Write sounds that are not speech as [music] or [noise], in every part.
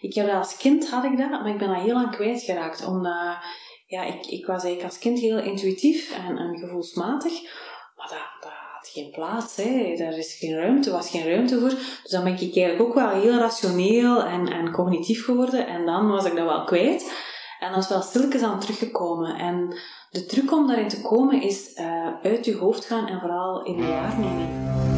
Ik heb dat als kind had ik dat, maar ik ben dat heel lang kwijtgeraakt. Omdat, ja, ik, ik was eigenlijk als kind heel intuïtief en, en gevoelsmatig. Maar dat, dat had geen plaats, hè. Daar is geen ruimte, was geen ruimte voor. Dus dan ben ik eigenlijk ook wel heel rationeel en, en cognitief geworden. En dan was ik dat wel kwijt. En dat is wel stilletjes aan teruggekomen. En de truc om daarin te komen is uh, uit je hoofd gaan en vooral in je waarneming.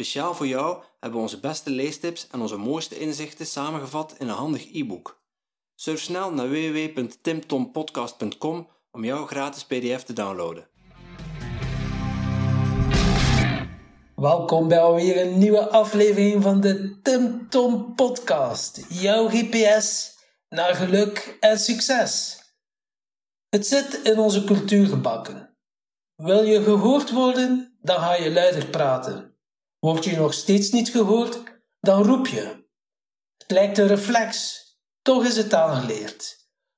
Speciaal voor jou hebben we onze beste leestips en onze mooiste inzichten samengevat in een handig e-book. Surf snel naar www.timtompodcast.com om jouw gratis PDF te downloaden. Welkom bij alweer een nieuwe aflevering van de Tim Tom Podcast. Jouw GPS naar geluk en succes. Het zit in onze cultuur gebakken. Wil je gehoord worden, dan ga je luider praten. Word je nog steeds niet gehoord, dan roep je. Het lijkt een reflex, toch is het aangeleerd.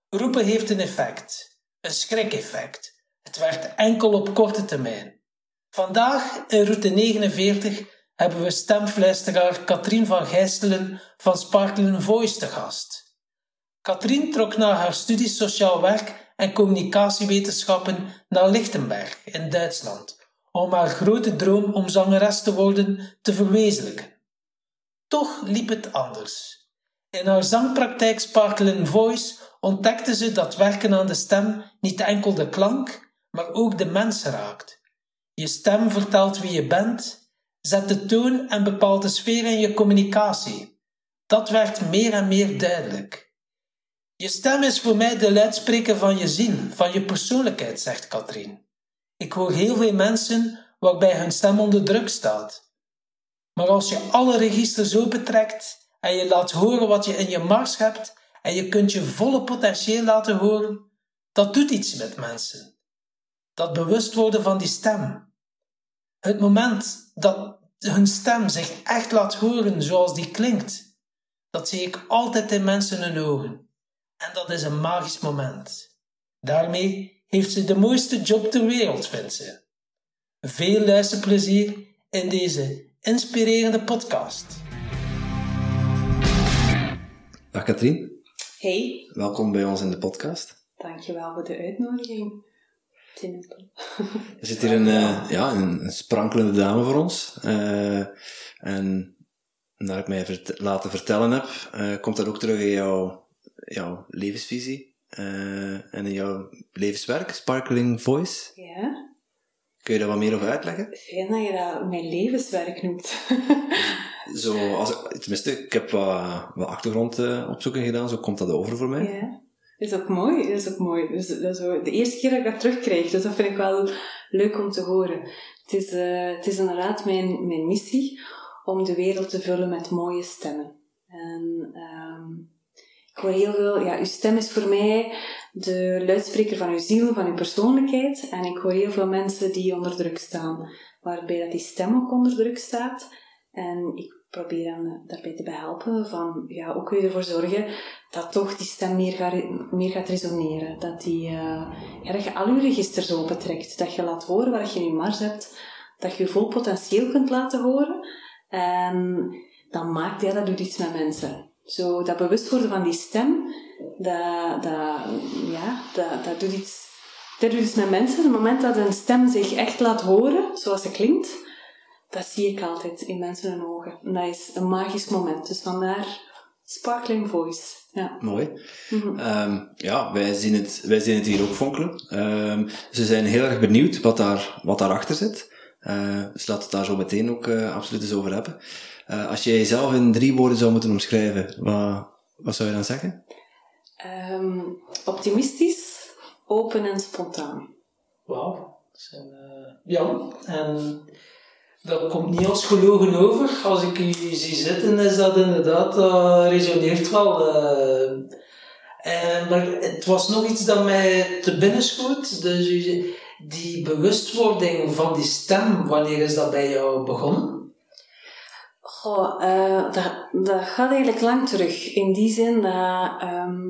Roepen heeft een effect, een schrikeffect. Het werkt enkel op korte termijn. Vandaag in route 49 hebben we stemfluisteraar Katrien van Gijstelen van Sparkling Voice te gast. Katrien trok na haar studie sociaal werk en communicatiewetenschappen naar Lichtenberg in Duitsland om haar grote droom om zangeres te worden te verwezenlijken. Toch liep het anders. In haar zangpraktijk Sparkle Voice ontdekte ze dat werken aan de stem niet enkel de klank, maar ook de mens raakt. Je stem vertelt wie je bent, zet de toon en bepaalt de sfeer in je communicatie. Dat werd meer en meer duidelijk. Je stem is voor mij de luidspreker van je ziel, van je persoonlijkheid, zegt Katrien. Ik hoor heel veel mensen waarbij hun stem onder druk staat. Maar als je alle registers opentrekt en je laat horen wat je in je mars hebt en je kunt je volle potentieel laten horen, dat doet iets met mensen. Dat bewust worden van die stem. Het moment dat hun stem zich echt laat horen zoals die klinkt, dat zie ik altijd in mensen hun ogen. En dat is een magisch moment. Daarmee heeft ze de mooiste job ter wereld, vindt ze. Veel luisterplezier in deze inspirerende podcast. Dag Katrien. Hey. Welkom bij ons in de podcast. Dankjewel voor de uitnodiging. Er zit hier een, uh, ja, een, sprankelende dame voor ons. Uh, en naar ik mij vert laten vertellen heb, uh, komt dat ook terug in jouw, jouw levensvisie. Uh, en in jouw levenswerk, Sparkling Voice. Ja. Kun je daar wat meer over uitleggen? Fijn dat je dat mijn levenswerk noemt. [laughs] zo, als ik, tenminste, ik heb wat, wat achtergrondopzoeken gedaan, zo komt dat over voor mij. Ja. Dat is ook mooi, dat is ook mooi. Dus, dat is de eerste keer dat ik dat terugkrijg, dus dat vind ik wel leuk om te horen. Het is, uh, het is inderdaad mijn, mijn missie om de wereld te vullen met mooie stemmen. En um, ik hoor heel veel, ja, uw stem is voor mij de luidspreker van uw ziel, van uw persoonlijkheid. En ik hoor heel veel mensen die onder druk staan, waarbij dat die stem ook onder druk staat. En ik probeer dan daarbij te behelpen van, ja, ook weer ervoor zorgen dat toch die stem meer gaat, meer gaat resoneren. Dat, die, uh, ja, dat je al je registers opentrekt. Dat je laat horen wat je je mars hebt. Dat je je vol potentieel kunt laten horen. En dan maakt, ja, dat doet iets met mensen. Zo, dat bewust worden van die stem, dat, dat, ja, dat, dat, doet iets, dat doet iets met mensen. Op het moment dat een stem zich echt laat horen, zoals ze klinkt, dat zie ik altijd in mensen hun ogen. En dat is een magisch moment. Dus vandaar sparkling voice. Ja. Mooi. Mm ja, wij zien, het, wij zien het hier ook fonkelen. Um, ze zijn heel erg benieuwd wat, daar, wat daarachter zit. Uh, dus laten we het daar zo meteen ook uh, absoluut eens over hebben. Uh, als je jezelf in drie woorden zou moeten omschrijven, wat, wat zou je dan zeggen? Um, optimistisch, open en spontaan. Wauw. Uh, ja, en dat komt niet als gelogen over. Als ik u zie zitten, is dat inderdaad, dat resoneert wel. eh. Eh, maar het was nog iets dat mij te binnen schoot. Dus die bewustwording van die stem, wanneer is dat bij jou begonnen? Goh, eh, dat, dat gaat eigenlijk lang terug. In die zin dat ehm,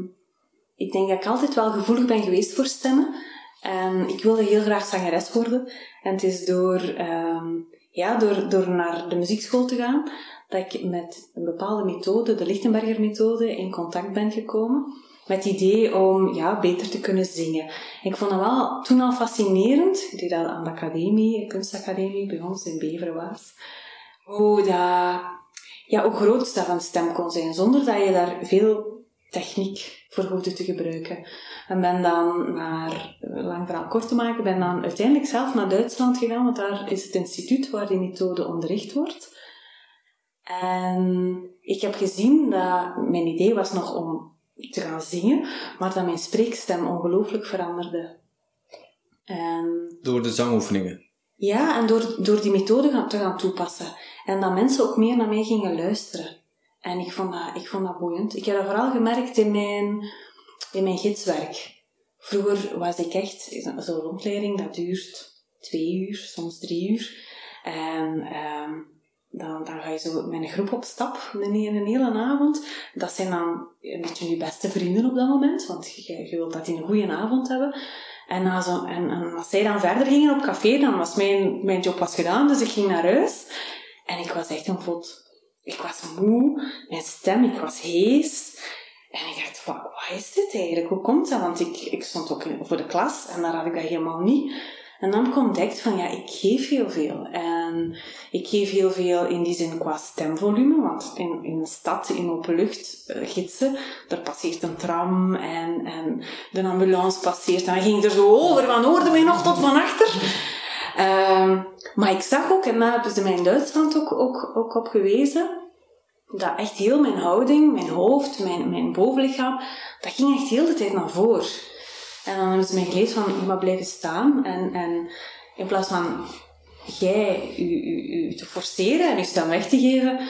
ik denk dat ik altijd wel gevoelig ben geweest voor stemmen. En ik wilde heel graag zangeres worden. En het is door, ehm, ja, door, door naar de muziekschool te gaan dat ik met een bepaalde methode, de Lichtenberger methode, in contact ben gekomen. Met het idee om ja, beter te kunnen zingen. Ik vond dat wel toen al fascinerend. Ik deed dat aan de academie, de kunstacademie bij ons in Beverwaard hoe, dat, ja, hoe groot dat een stem kon zijn, zonder dat je daar veel techniek voor hoefde te gebruiken. En ben dan naar, lang verhaal kort te maken, ben dan uiteindelijk zelf naar Duitsland gegaan, want daar is het instituut waar die methode onderricht wordt. En ik heb gezien dat mijn idee was nog om te gaan zingen, maar dat mijn spreekstem ongelooflijk veranderde. En Door de zangoefeningen. ja, en door, door die methode gaan, te gaan toepassen. En dat mensen ook meer naar mij gingen luisteren. En ik vond dat, ik vond dat boeiend. Ik heb dat vooral gemerkt in mijn, in mijn gidswerk. Vroeger was ik echt, zo'n rondleiding, dat duurt twee uur, soms drie uur. En ehm, dan, dan ga je zo met een groep op stap, een, een hele avond. Dat zijn dan een beetje je beste vrienden op dat moment, want je, je wilt dat die een goede avond hebben. En, na zo, en, en als zij dan verder gingen op café, dan was mijn, mijn job was gedaan, dus ik ging naar huis. En ik was echt een vod. Ik was moe, mijn stem, ik was hees. En ik dacht, wat, is dit eigenlijk? Hoe komt dat? Want ik, ik stond ook voor de klas en daar had ik dat helemaal niet. En dan ik ontdekt van, ja, ik geef heel veel. En ik geef heel veel in die zin qua stemvolume, want in, in een stad, in open lucht, eh, gidsen, er passeert een tram en, en de ambulance passeert. En dan ging ik er zo over, van hoorde mij nog tot van achter. Ehm, maar ik zag ook, en daar hebben ze mij in Duitsland ook, ook, op gewezen, dat echt heel mijn houding, mijn hoofd, mijn, mijn bovenlichaam, dat ging echt heel de tijd naar voren. En dan hebben ze mij geleerd van, je mag blijven staan. En, en in plaats van jij u, u, u te forceren en je stem weg te geven,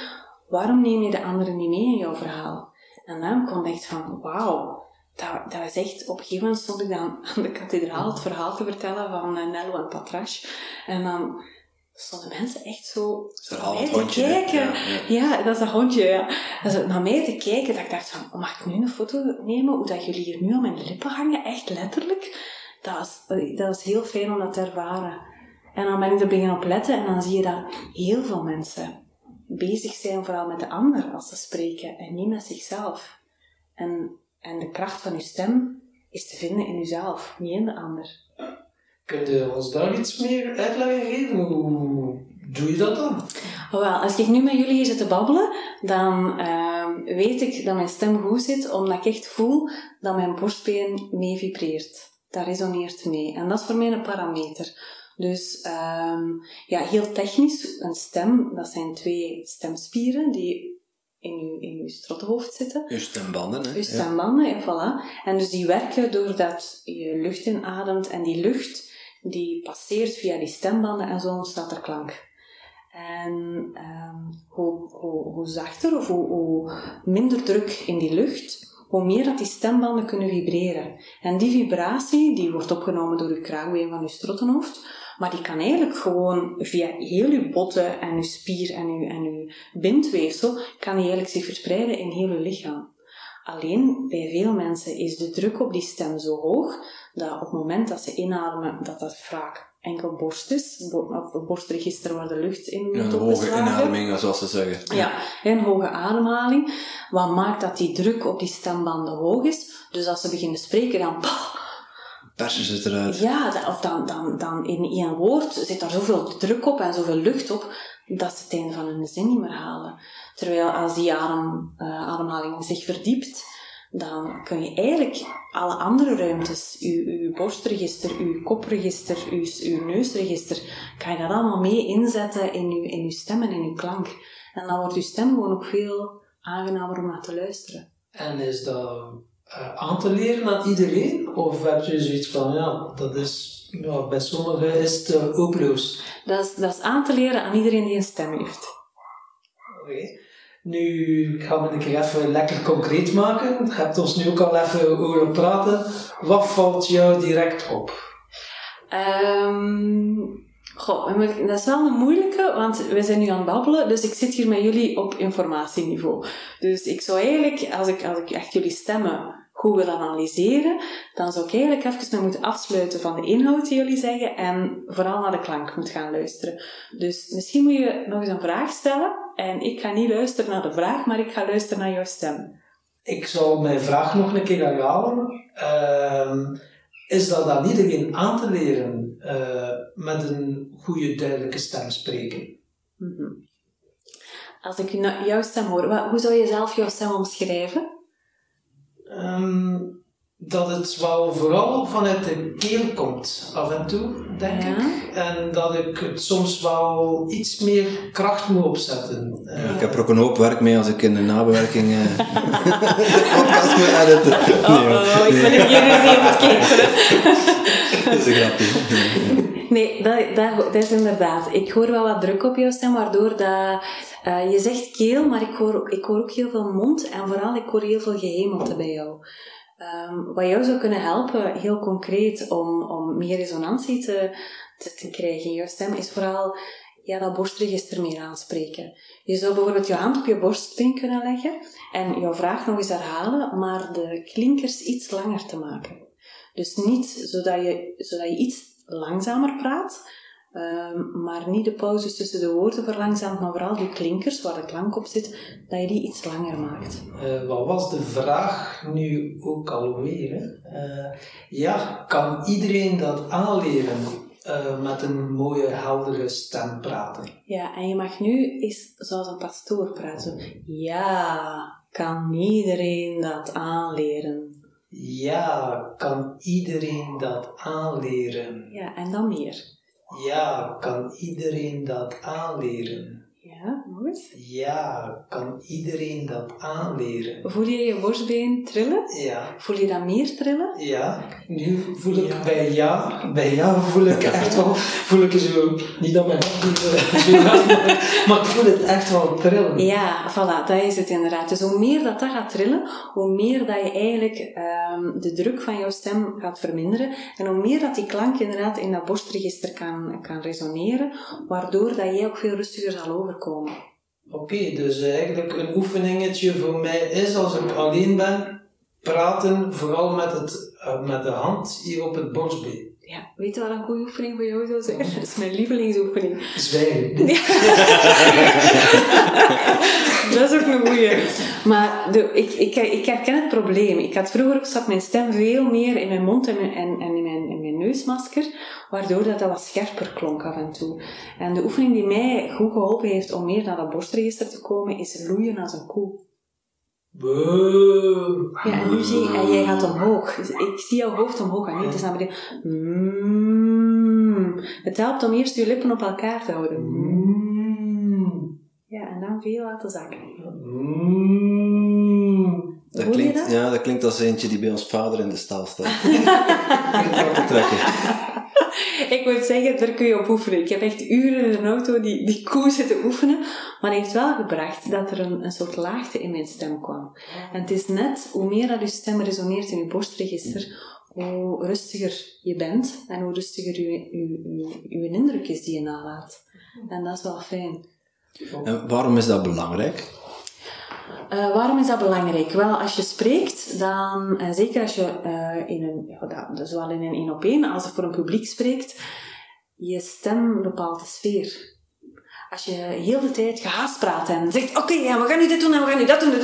waarom neem je de anderen niet mee in jouw verhaal? En dan kon ik echt van, wauw, dat, dat was echt, op een gegeven moment stond ik dan aan de kathedraal het verhaal te vertellen van eh, Nello en Patrache. En dan stonden mensen echt zo naar mij te kijken. Ja, ja. Ja, dat is dat hondje, ja. Zo naar mij te kijken, dat ik dacht van, mag ik nu een foto nemen, hoe dat jullie hier nu aan mijn lippen hangen, echt letterlijk. Dat was, dat was heel fijn om dat te ervaren. En dan ben ik er beginnen op letten en dan zie je dat heel veel mensen bezig zijn vooral met de ander als ze spreken en niet met zichzelf. En, en de kracht van je stem is te vinden in jezelf, niet in de ander. Kun je ons daar iets meer uitleg in geven? Hoe doe je dat dan? Oh, wel, als ik nu met jullie hier zit te babbelen, dan ehm, weet ik dat mijn stem goed zit, omdat ik echt voel dat mijn borstbeen mee vibreert. Dat resoneert mee. En dat is voor mij een parameter. Dus ehm, ja, heel technisch, een stem, dat zijn twee stemspieren die in je, in je strottenhoofd zitten. Je stembanden, hè? Je stembanden, en voilà. En dus die werken doordat je lucht inademt en die lucht die passeert via die stembanden en zo ontstaat er klank. En ehm, hoe, hoe, hoe zachter of hoe, hoe minder druk in die lucht, hoe meer dat die stembanden kunnen vibreren. En die vibratie, die wordt opgenomen door je kraakbeen van je strottenhoofd, maar die kan eigenlijk gewoon via heel je botten en je spier en je, en je bindweefsel, kan die eigenlijk zich verspreiden in heel je lichaam. Alleen bij veel mensen is de druk op die stem zo hoog dat op het moment dat ze inademen, dat dat vaak enkel borst is, of borstregister waar de lucht in wordt een hoge inademing, zoals ze zeggen. Ja, een hoge ademhaling. Wat maakt dat die druk op die stembanden hoog is? Dus als ze beginnen spreken, dan... Persen ze het eruit. Ja, of dan, dan, dan in één woord zit daar zoveel druk op en zoveel lucht op, dat ze het einde van hun zin niet meer halen. Terwijl als die adem, eh, ademhaling zich verdiept, dan kun je eigenlijk alle andere ruimtes, uw, uw borstregister, uw kopregister, uw, uw neusregister, kan je dat allemaal mee inzetten in uw, in uw stem en in uw klank. En dan wordt uw stem gewoon ook veel aangenamer om naar te luisteren. En is dat eh, aan te leren aan iedereen? Of heb je zoiets van, ja, dat is, ja, bij sommigen is het uh, hopeloos? Dat is, dat is aan te leren aan iedereen die een stem heeft. Oké. Nu gaan we een keer even lekker concreet maken. Je hebt ons nu ook al even horen praten. Wat valt jou direct op? Um, goh, dat is wel een moeilijke, want we zijn nu aan het babbelen, dus ik zit hier met jullie op informatieniveau. Dus ik zou eigenlijk, als ik, als ik echt jullie stemmen goed wil analyseren, dan zou ik eigenlijk even mee moeten afsluiten van de inhoud die jullie zeggen en vooral naar de klank moet gaan luisteren. Dus misschien moet je nog eens een vraag stellen en ik ga niet luisteren naar de vraag, maar ik ga luisteren naar jouw stem. Ik zal mijn vraag nog een keer herhalen. Uh, is dat aan iedereen aan te leren uh, met een goede, duidelijke stem spreken? Mm -hmm. Als ik jouw stem hoor, hoe zou je zelf jouw stem omschrijven? Um, dat het wel vooral vanuit de keel komt, af en toe, denk ik. En dat ik het soms wel iets meer kracht moet opzetten. Ja, ik heb er ook een hoop werk mee als ik in de nabewerking uh, [laughs] de podcast moet editen. Oh, nee, oh, ik ben hier eens even kijken. [laughs] Dat is een grapje. Nee, dat, dat, dat, is inderdaad. Ik hoor wel wat druk op jouw stem, waardoor dat, uh, je zegt keel, maar ik hoor, ik hoor ook heel veel mond en vooral ik hoor heel veel gehemelte bij jou. Um, wat jou zou kunnen helpen, heel concreet, om, om meer resonantie te, te, krijgen in je stem, is vooral ja, dat borstregister meer aanspreken. Je zou bijvoorbeeld je hand op je borstspring kunnen leggen en jouw vraag nog eens herhalen, maar de klinkers iets langer te maken. Dus niet zodat je, zodat je iets langzamer praat, Um, maar niet de pauzes tussen de woorden verlangzaamt, maar vooral die klinkers waar de klank op zit, dat je die iets langer maakt. Uh, wat was de vraag nu ook alweer? Uh, ja, kan iedereen dat aanleren uh, met een mooie, heldere stem praten? Ja, en je mag nu eens zoals een pastoor praten. Ja, kan iedereen dat aanleren? Ja, kan iedereen dat aanleren? Ja, en dan meer. Ja, kan iedereen dat aanleren? Ja, nog eens. Ja, kan iedereen dat aanleren? Voel je je borstbeen trillen? Ja. Voel je dat meer trillen? Ja. Nu voel ik bij ja, bij ja voel ik [laughs] echt wel, voel ik zo, niet dat mijn hand [laughs] zo maar ik voel het echt wel trillen. Ja, voilà, dat is het inderdaad. Dus hoe meer dat dat gaat trillen, hoe meer dat je eigenlijk um, de druk van jouw stem gaat verminderen en hoe meer dat die klank inderdaad in dat borstregister kan, kan resoneren, waardoor dat jij ook veel rustiger zal overkomen. Oké, dus eigenlijk een oefeningetje voor mij is als ik alleen ben, praten vooral met, het, uh, met de hand hier op het borstbeen. Ja, weet je wat een goede oefening voor jou zou zijn? [laughs] Dat is mijn lievelingsoefening. Zwijgen. [laughs] Ja. [laughs] dat is ook een goeie. Maar de, ik, ik, ik herken het probleem. Ik had vroeger ook zat mijn stem veel meer in mijn mond en, en, en in, mijn, in mijn neusmasker, waardoor dat, dat wat scherper klonk af en toe. En de oefening die mij goed geholpen heeft om meer naar dat borstregister te komen, is loeien als een koe. Wow. Ja, en nu zie je, en jij gaat omhoog. Dus ik zie jouw hoofd omhoog gaan. Het is naar beneden. Mm. Het helpt om eerst je lippen op elkaar te houden. Mm. Ja, en dan veel laten zakken. Mm. Dat Hoor klinkt, dat? Ja, dat klinkt als eentje die bij ons vader in de stal staat. [laughs] [laughs] Ik trekken. Ik moet zeggen, daar kun je op oefenen. Ik heb echt uren in een auto die, die koe zitten oefenen. Maar het heeft wel gebracht dat er een, een soort laagte in mijn stem kwam. En het is net, hoe meer dat je stem resoneert in je borstregister, hoe rustiger je bent en hoe rustiger je, je, je, je indruk is die je nalaat. En dat is wel fijn. En waarom is dat belangrijk? Uh, waarom is dat belangrijk? Wel, als je spreekt, dan, en zeker als je uh, in een, zowel in een één op één als voor een publiek spreekt, je stem bepaalt de sfeer. Als je heel de tijd gehaast praat en zegt, oké, ja, we gaan nu dit doen en we gaan nu dat doen,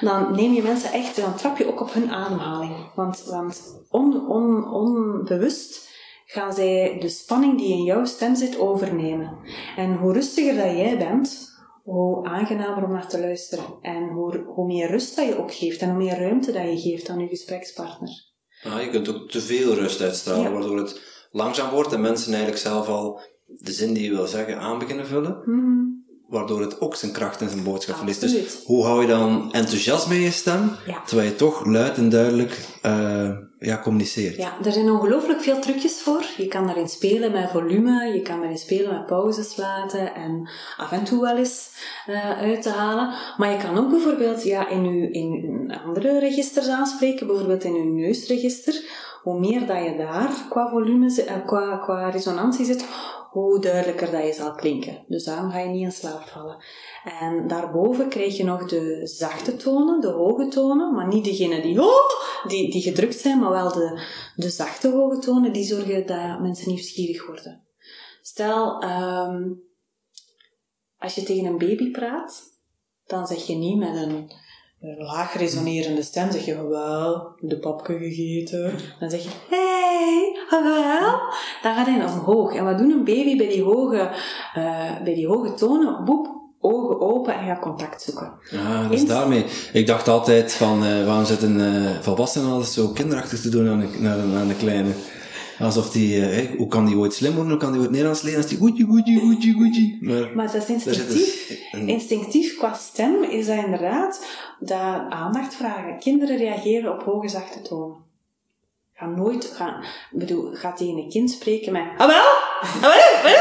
dan neem je mensen echt, dan trap je ook op hun ademhaling. Want, want on, on, onbewust gaan zij de spanning die in jouw stem zit overnemen. En hoe rustiger dat jij bent, hoe aangenamer om naar te luisteren. En hoe, hoe meer rust dat je ook geeft en hoe meer ruimte dat je geeft aan je gesprekspartner. Ah, je kunt ook te veel rust uitstralen, Ja. waardoor het langzaam wordt en mensen eigenlijk zelf al de zin die je wil zeggen aan beginnen vullen. Hmm. waardoor het ook zijn kracht en zijn boodschap verliest. Dus hoe hou je dan enthousiasme in je stem, Ja. terwijl je toch luid en duidelijk eh, ja, communiceert? Ja, er zijn ongelooflijk veel trucjes voor. Je kan daarin spelen met volume, je kan daarin spelen met pauzes laten en af en toe wel eens eh, uit te halen. Maar je kan ook bijvoorbeeld ja, in, je, in andere registers aanspreken, bijvoorbeeld in je neusregister. Hoe meer dat je daar qua volume, eh, qua, qua resonantie zit, hoe duidelijker dat je zal klinken. Dus daarom ga je niet in slaap vallen. En daarboven krijg je nog de zachte tonen, de hoge tonen, maar niet degene die, oh, die, die gedrukt zijn, maar wel de, de zachte hoge tonen, die zorgen dat mensen nieuwsgierig worden. Stel, ehm, als je tegen een baby praat, dan zeg je niet met een, laag resonerende stem, zeg je wel, de papke gegeten. Dan zeg je, hey, wel. Dan gaat hij omhoog. En wat doet een baby bij die hoge, eh, bij die hoge tonen? Boep, ogen open en gaat contact zoeken. Ja, dat is daarmee. Ik dacht altijd van, eh, waarom zitten eh volwassenen altijd zo kinderachtig te doen aan de, de, aan de kleine? Alsof die, hè, hoe kan die ooit slim worden, hoe kan die ooit Nederlands leren als die goedje, goedje, goedje, goedje. Maar, Maar dat is instinctief. dus een- Instinctief qua stem is dat inderdaad dat aandacht vragen. Kinderen reageren op hoge zachte tonen. Ga nooit, ga, ik bedoel, ga tegen een kind spreken met, ah wel, ah wel?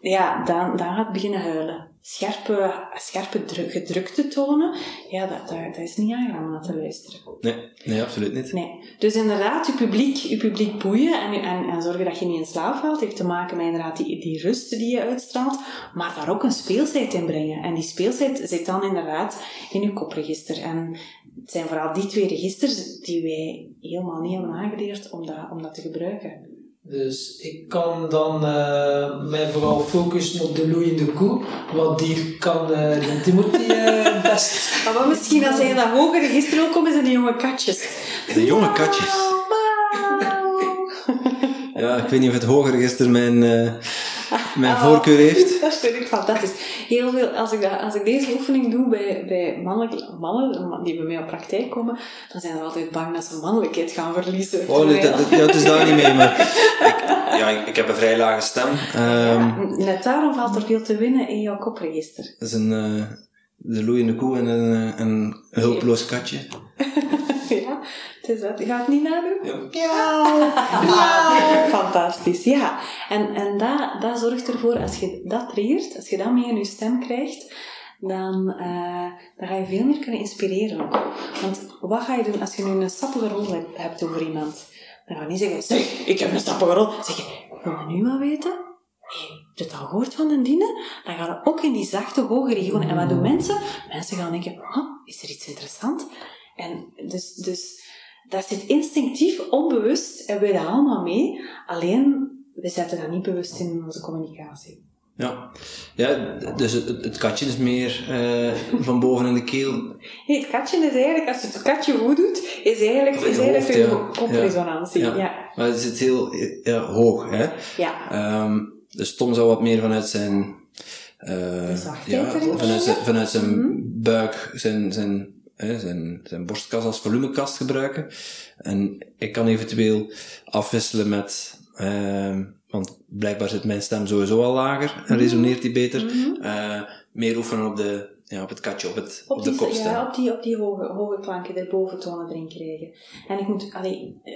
Ja, dan, dan gaat het beginnen huilen. Scherpe, scherpe druk, gedrukte tonen, ja, dat, dat, dat is niet aangenaam om naar te luisteren. nee, nee, absoluut niet. Nee. Dus inderdaad, je publiek, je publiek boeien en, en, en zorgen dat je niet in slaap valt, heeft te maken met inderdaad die, die rust die je uitstraalt, maar daar ook een speelsheid in brengen. En die speelsheid zit dan inderdaad in je kopregister. En het zijn vooral die twee registers die wij helemaal niet hebben aangeleerd om dat, om dat te gebruiken. Dus ik kan dan eh, mij vooral focussen op de loeiende koe, want die kan eh, de Timothy eh, [laughs] best. Maar wat misschien als hij in dat hoge register wil komen, zijn die jonge katjes. De jonge katjes. [laughs] Ja, ik weet niet of het hoger register mijn, [laughs] mijn voorkeur heeft. Dat vind ik fantastisch. Heel veel, als ik, dat, als ik deze oefening doe bij, bij mannelijke, mannen die bij mij op praktijk komen, dan zijn ze altijd bang dat ze mannelijkheid gaan verliezen. Oh, nee, dat, dat, ja, het is daar niet mee, maar [laughs] ik, ja, ik, ik heb een vrij lage stem. Ehm, Ja, net daarom valt er veel te winnen in jouw kopregister. Dat is een, eh, de loeiende koe en een, eh, een hulpeloos katje. [laughs] ja, het is dat. Je gaat het niet nadoen? Ja. [laughs] Ja. Fantastisch, ja. En, en dat, dat zorgt ervoor, als je dat triggert, als je dat mee in je stem krijgt, dan, eh, dan ga je veel meer kunnen inspireren ook. Want wat ga je doen als je nu een sappige rol hebt- hebt over iemand? Dan ga je niet zeggen, zeg, ik heb een sappige rol. Dan zeg je, wil je nu wat weten? Heb je het al gehoord van een diene? Dan gaan we ook in die zachte, hoge regionen. En wat doen mensen? Mensen gaan denken, huh, is er iets interessant? En dus, dus dat zit instinctief, onbewust, en wij dat allemaal mee. Alleen, we zetten dat niet bewust in onze communicatie. Ja. ja, dus het, het katje is meer eh, van boven in de keel. Nee, het katje is eigenlijk, als het katje goed doet, is eigenlijk, is eigenlijk hoofd, een ja. Ja. Ja. ja. Maar het zit heel ja, hoog, hè. ja. Ehm, dus Tom zou wat meer vanuit zijn... eh, ja, vanuit zijn, vanuit zijn Mhm. buik, zijn, zijn, hè, zijn, zijn borstkas als volumekast gebruiken. En ik kan eventueel afwisselen met... ehm, want blijkbaar zit mijn stem sowieso al lager en resoneert die beter. Mhm. Eh, meer oefenen op, de, ja, op het katje, op, het, op, Op de kopstem. ja, op die, op die hoge, hoge klanken, de boventonen erin krijgen. En ik moet, allee, eh,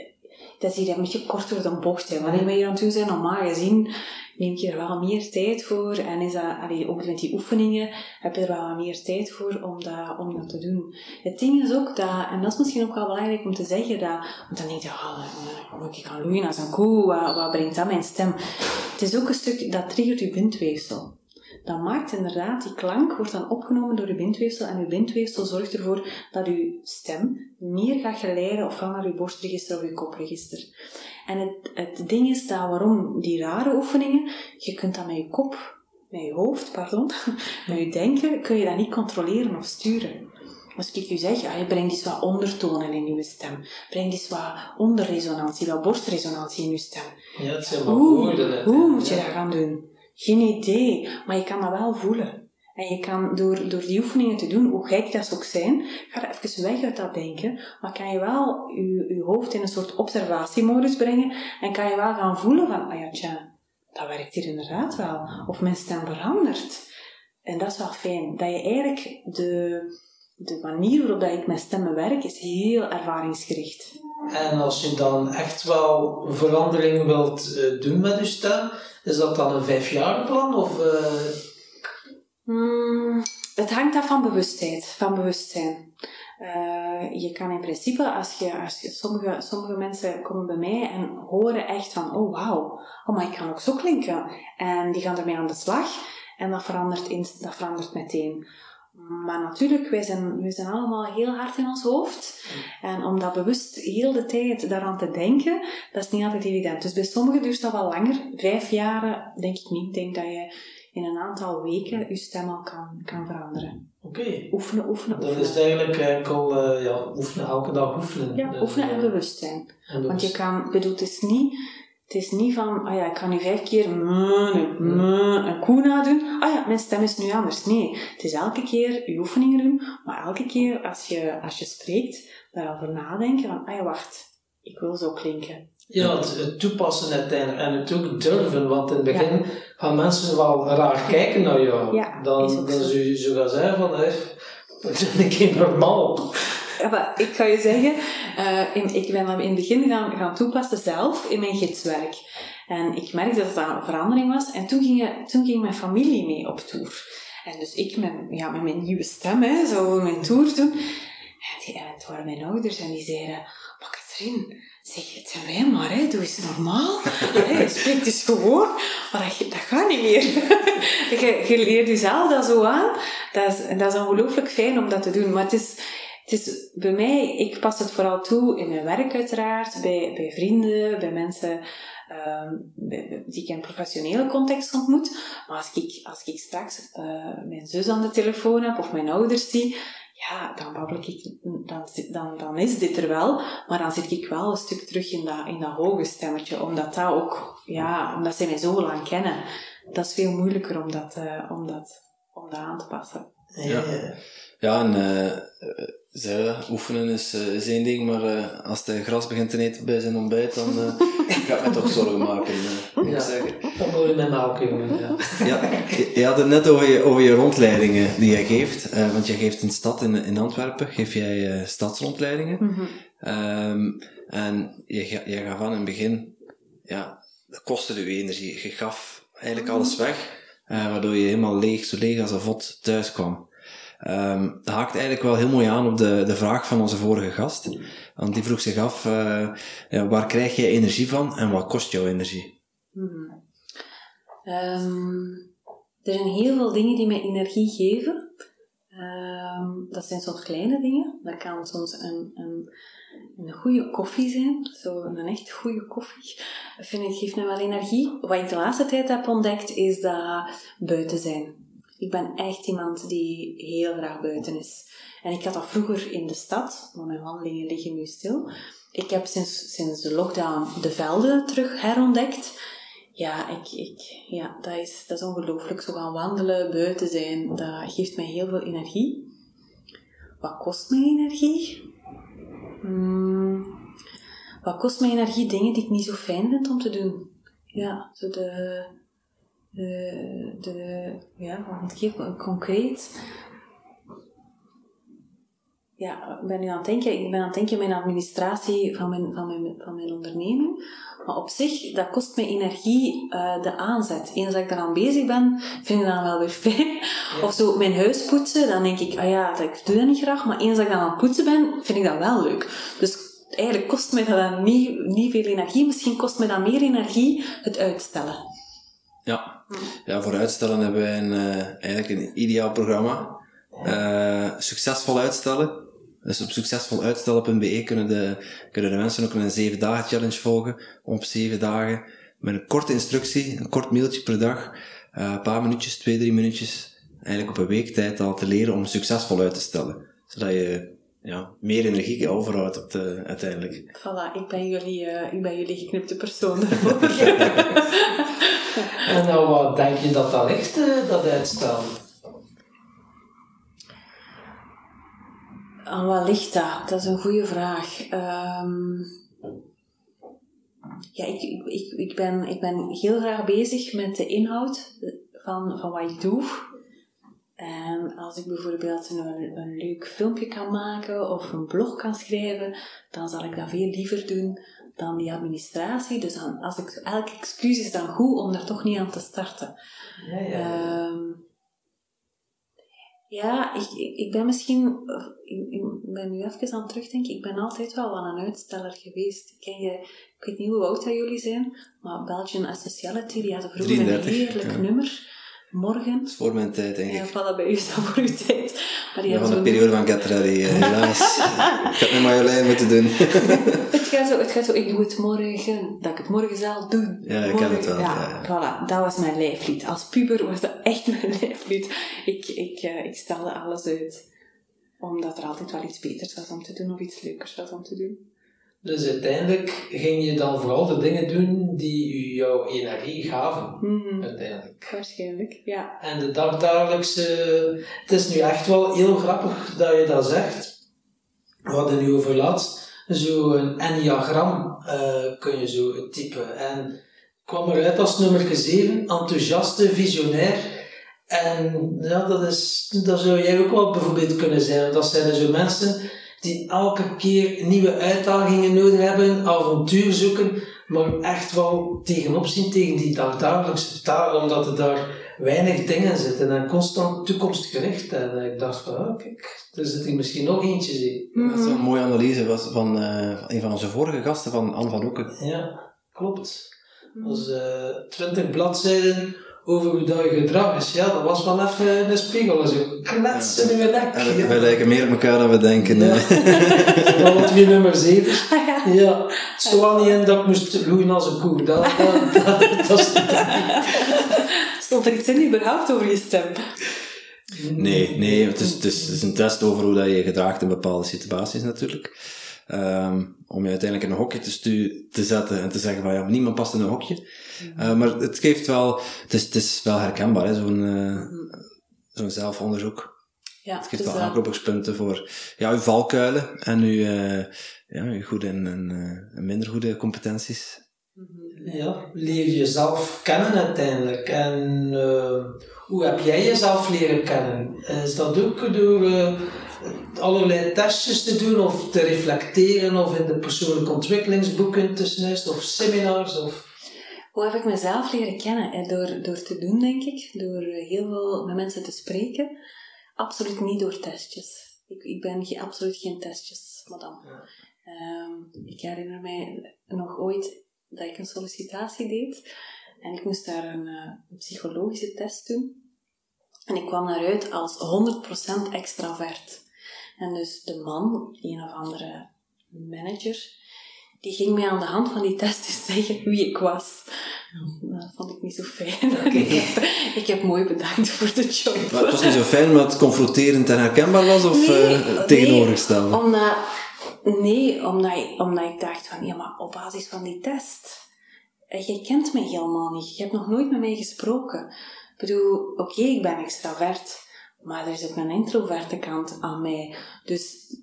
dat is hier een beetje korter dan bocht, hè. Wanneer wij hier aan het doen zijn, normaal gezien, neem ik er wel meer tijd voor. En is dat, allee, ook met die oefeningen, heb je er wel meer tijd voor om dat, om dat te doen. Het ding is ook dat, en dat is misschien ook wel belangrijk om te zeggen, dat, want dan denk je, oh, ik gaan loeien als een koe, wat, wat brengt dat mijn stem? Het is ook een stuk, dat triggert je bindweefsel dat maakt inderdaad, die klank wordt dan opgenomen door je bindweefsel en je bindweefsel zorgt ervoor dat je stem meer gaat geleiden ofwel naar je borstregister of je kopregister. En het, het ding is dat waarom die rare oefeningen, je kunt dat met je kop, met je hoofd, pardon, [laughs] met je denken, kun je dat niet controleren of sturen. Als ik u zeg, ja, je brengt eens wat ondertonen in je stem. Breng eens wat onderresonantie, wat borstresonantie in je stem. Ja, het zijn wel Hoe, woorden. hoe moet je Ja. dat gaan doen? Geen idee, maar je kan dat wel voelen. En je kan door, door die oefeningen te doen, hoe gek dat ze ook zijn, ga er even weg uit dat denken, maar kan je wel je, je hoofd in een soort observatiemodus brengen en kan je wel gaan voelen van, ah ja, tja, dat werkt hier inderdaad wel. Of mijn stem verandert. en dat is wel fijn, dat je eigenlijk de, de manier waarop ik met stemmen werk, is heel ervaringsgericht. En als je dan echt wel verandering wilt uh, doen met je stem, is dat dan een vijfjarenplan? Of, uh... mm, het hangt af van bewustheid, van bewustzijn. Uh, je kan in principe, als je, als sommige, sommige mensen komen bij mij en horen echt van, oh wauw, oh maar ik kan ook zo klinken. En die gaan ermee aan de slag en dat verandert, in, dat verandert meteen. Maar natuurlijk, wij zijn, wij zijn allemaal heel hard in ons hoofd. En om dat bewust heel de tijd daaraan te denken, dat is niet altijd evident. Dus bij sommigen duurt dat wel langer. Vijf jaren denk ik niet. Ik denk dat je in een aantal weken je stem al kan, kan veranderen. Oké. Okay. Oefenen, oefenen, oefenen. Dat is eigenlijk enkel uh, ja, oefenen, elke dag oefenen. Ja, oefenen en bewustzijn. En Want je kan, bedoel, het is niet het is niet van, ah ja, ik kan nu vijf keer een, een koe nadoen. Ah ja, mijn stem is nu anders. Nee, het is elke keer je oefeningen doen, maar elke keer als je, als je spreekt, daarover nadenken van, ah ja, wacht, ik wil zo klinken. Ja, het, toepassen uiteindelijk en het ook durven, want in het begin gaan mensen wel raar kijken naar jou. Ja, dan dan zou je zo gaan zeggen van, hé, [laughs] dat ben ik normaal ja, ik ga je zeggen, uh, in, ik ben dat in het begin gaan, gaan toepassen zelf in mijn gidswerk. En ik merkte dat dat een verandering was. En toen ging, toen ging mijn familie mee op tour. En dus ik met, ja, met mijn nieuwe stem, hè, zo mijn tour doen. En, die, en het waren mijn ouders en die zeiden, maar Katrien, zeg, het zijn wij maar, hè, doe eens normaal. [laughs] Je spreekt dus gewoon, maar dat, dat gaat niet meer. [laughs] je, je leert jezelf dat zo aan. Dat is, dat is ongelooflijk fijn om dat te doen. Maar het is, het is bij mij, ik pas het vooral toe in mijn werk uiteraard, bij, bij vrienden, bij mensen uh, die ik in een professionele context ontmoet. Maar als ik, als ik straks uh, mijn zus aan de telefoon heb of mijn ouders zie, ja, dan babbel ik, dan, dan, dan is dit er wel, maar dan zit ik wel een stuk terug in dat, in dat hoge stemmetje, omdat dat ook, ja, omdat ze mij zo lang kennen. Dat is veel moeilijker om dat, uh, om dat, om dat aan te passen. Ja, ja en uh, ze, oefenen is, uh, is één ding, maar uh, als de gras begint te eten bij zijn ontbijt, dan [laughs] uh, ga ik me toch zorgen maken. Ja, zeggen. Dat moet je met melken, Ja. ja, je, had het net over je, over je rondleidingen die jij geeft, want jij geeft een stad in, in Antwerpen, geef jij stadsrondleidingen. Mm -hmm. um, en je, je gaf aan in het begin, ja, dat kostte je energie. Je gaf eigenlijk alles weg, waardoor je helemaal leeg, zo leeg als een vod thuis kwam. Um, dat haakt eigenlijk wel heel mooi aan op de, de vraag van onze vorige gast. Want die vroeg zich af, uh, ja, waar krijg je energie van en wat kost jouw energie? Hmm. Um, er zijn heel veel dingen die mij energie geven. Um, dat zijn soms kleine dingen. Dat kan soms een, een, een goede koffie zijn. Zo een echt goede koffie. Vind ik, geeft me wel energie. Wat ik de laatste tijd heb ontdekt, is dat buiten zijn ik ben echt iemand die heel graag buiten is. En ik had dat vroeger in de stad, maar mijn wandelingen liggen nu stil. Ik heb sinds, sinds de lockdown de velden terug herontdekt. Ja, ik, ik, ja dat, is, dat is ongelooflijk. Zo gaan wandelen, buiten zijn, dat geeft mij heel veel energie. Wat kost mij energie? Hmm, wat kost mij energie? Dingen die ik niet zo fijn vind om te doen. Ja, zo de, de, de ja, moet ik concreet? Ja, ik ben nu aan het denken, ik ben aan het denken mijn administratie van mijn, van mijn, van mijn onderneming. Maar op zich, dat kost mij energie, uh, de aanzet. Eens dat ik eraan bezig ben, vind ik dat wel weer fijn. Of zo mijn huis poetsen, dan denk ik, ah ja, ik doe dat niet graag. Maar eens dat ik dan aan het poetsen ben, vind ik dat wel leuk. Dus eigenlijk kost mij dat niet, niet veel energie. Misschien kost mij dat meer energie het uitstellen. Ja. ja, voor uitstellen hebben wij een, uh, eigenlijk een ideaal programma. Uh, succesvol uitstellen. Dus op succesvoluitstellen.be kunnen de, kunnen de mensen ook een 7 dagen challenge volgen. Op 7 dagen. Met een korte instructie, een kort mailtje per dag. Uh, een paar minuutjes, twee, drie minuutjes. Eigenlijk op een week tijd al te leren om succesvol uit te stellen. Zodat je ja, meer energie overhoudt op de, uiteindelijk. Voilà, ik ben jullie, ik ben jullie geknipte persoon [laughs] [laughs] [laughs] en nou, wat denk je dat dat ligt, uh, dat uitstel? Aan wat ligt dat? Dat is een goede vraag. Um, ja, ik, ik, ik, ben, ik ben heel graag bezig met de inhoud van, van wat ik doe. En als ik bijvoorbeeld een, een leuk filmpje kan maken of een blog kan schrijven, dan zal ik dat veel liever doen dan die administratie. Dus dan, als ik, elk excuus is dan goed om er toch niet aan te starten. Ja, ja. Ehm, ja, ik, ik, ben misschien, ik, ik ben nu even aan het terugdenken, ik ben altijd wel wat een uitsteller geweest. Ken je, ik weet niet hoe oud dat jullie zijn, maar Belgian Essentiality, die hadden vroeger 33, een heerlijk ja. nummer. Morgen. Dat is voor mijn tijd, denk ik. Ja, voilà, bij u is dat voor uw tijd. Maar Ja, van de periode van eh, helaas. [laughs] ik had met Marjolein moeten doen. [laughs] Het gaat, zo, het gaat zo, ik doe het morgen, dat ik het morgen zal doen. Ja, ik ken Morgen, het wel, Ja, ja, voilà, dat was mijn lijflied. Als puber was dat echt mijn lijflied. Ik, ik, eh, ik stelde alles uit. Omdat er altijd wel iets beters was om te doen of iets leukers was om te doen. Dus uiteindelijk ging je dan vooral de dingen doen die jouw energie gaven. Mhm, Uiteindelijk. Waarschijnlijk, ja. En de dagdagelijkse... Het is nu echt wel heel grappig dat je dat zegt. We hadden nu over laatst zo'n enneagram eh, kun je zo typen. En kwam eruit als nummer 7, enthousiaste, visionair. En ja, dat, is, dat zou jij ook wel bijvoorbeeld kunnen zijn. Dat zijn zo mensen die elke keer nieuwe uitdagingen nodig hebben, avontuur zoeken, maar echt wel tegenop zien tegen die dagdagelijkse taal, omdat er daar weinig dingen zitten en constant toekomstgericht. En ik dacht van, oh, kijk, er zit hier misschien nog eentje zie. Dat is een mooie analyse was van eh, van een van onze vorige gasten, van Anne van Oeken. Ja, klopt. Dat was eh, twintig bladzijden over hoe dat je gedrag is. Ja, dat was wel even een spiegel. Zo kletsen in je nek. En we- lijken meer op elkaar dan we denken. Ja. [laughs] was weer nummer 7. Ah, ja. Ja, het stond wel niet in dat ik moest loeien als een koe. Dat, dat, dat, dat Stond er iets in überhaupt over je stem? Nee, nee het, is, het, is, het is een test over hoe dat je je gedraagt in bepaalde situaties natuurlijk. Ehm, om je uiteindelijk in een hokje te, stu- te zetten en te zeggen van ja, niemand past in een hokje. Eh, maar het geeft wel, het is, het is wel herkenbaar, hè, zo'n eh, zo'n zelfonderzoek. Ja, Het geeft dus, wel aanknopingspunten voor ja, uw valkuilen en uw, eh, ja, uw goede en, en, eh, en minder goede competenties. Ja, leer jezelf kennen uiteindelijk. En eh, hoe heb jij jezelf leren kennen? Is dat ook door eh, allerlei testjes te doen of te reflecteren of in de persoonlijke ontwikkelingsboeken te snuisten of seminars? Of... Hoe heb ik mezelf leren kennen? Eh, Door, door te doen, denk ik. Door eh, heel veel met mensen te spreken. Absoluut niet door testjes. Ik, ik ben ge- absoluut geen testjes, madame. Ja. Ehm, ik herinner mij nog ooit dat ik een sollicitatie deed. En ik moest daar een, eh, een psychologische test doen. En ik kwam daaruit als 100% extravert. En dus de man, een of andere manager, die ging mij aan de hand van die test eens zeggen wie ik was. Dat vond ik niet zo fijn. [laughs] ik, heb, [laughs] ik heb mooi bedankt voor de job. Maar het was niet zo fijn omdat het confronterend en herkenbaar was, of Nee, tegenovergestelde? Nee, omdat, nee, omdat, ik- omdat ik dacht van, ja, maar op basis van die test, eh, jij kent mij helemaal niet. Je hebt nog nooit met mij gesproken. Ik bedoel, oké, ik ben extravert, maar er is ook een introverte kant aan mij. Dus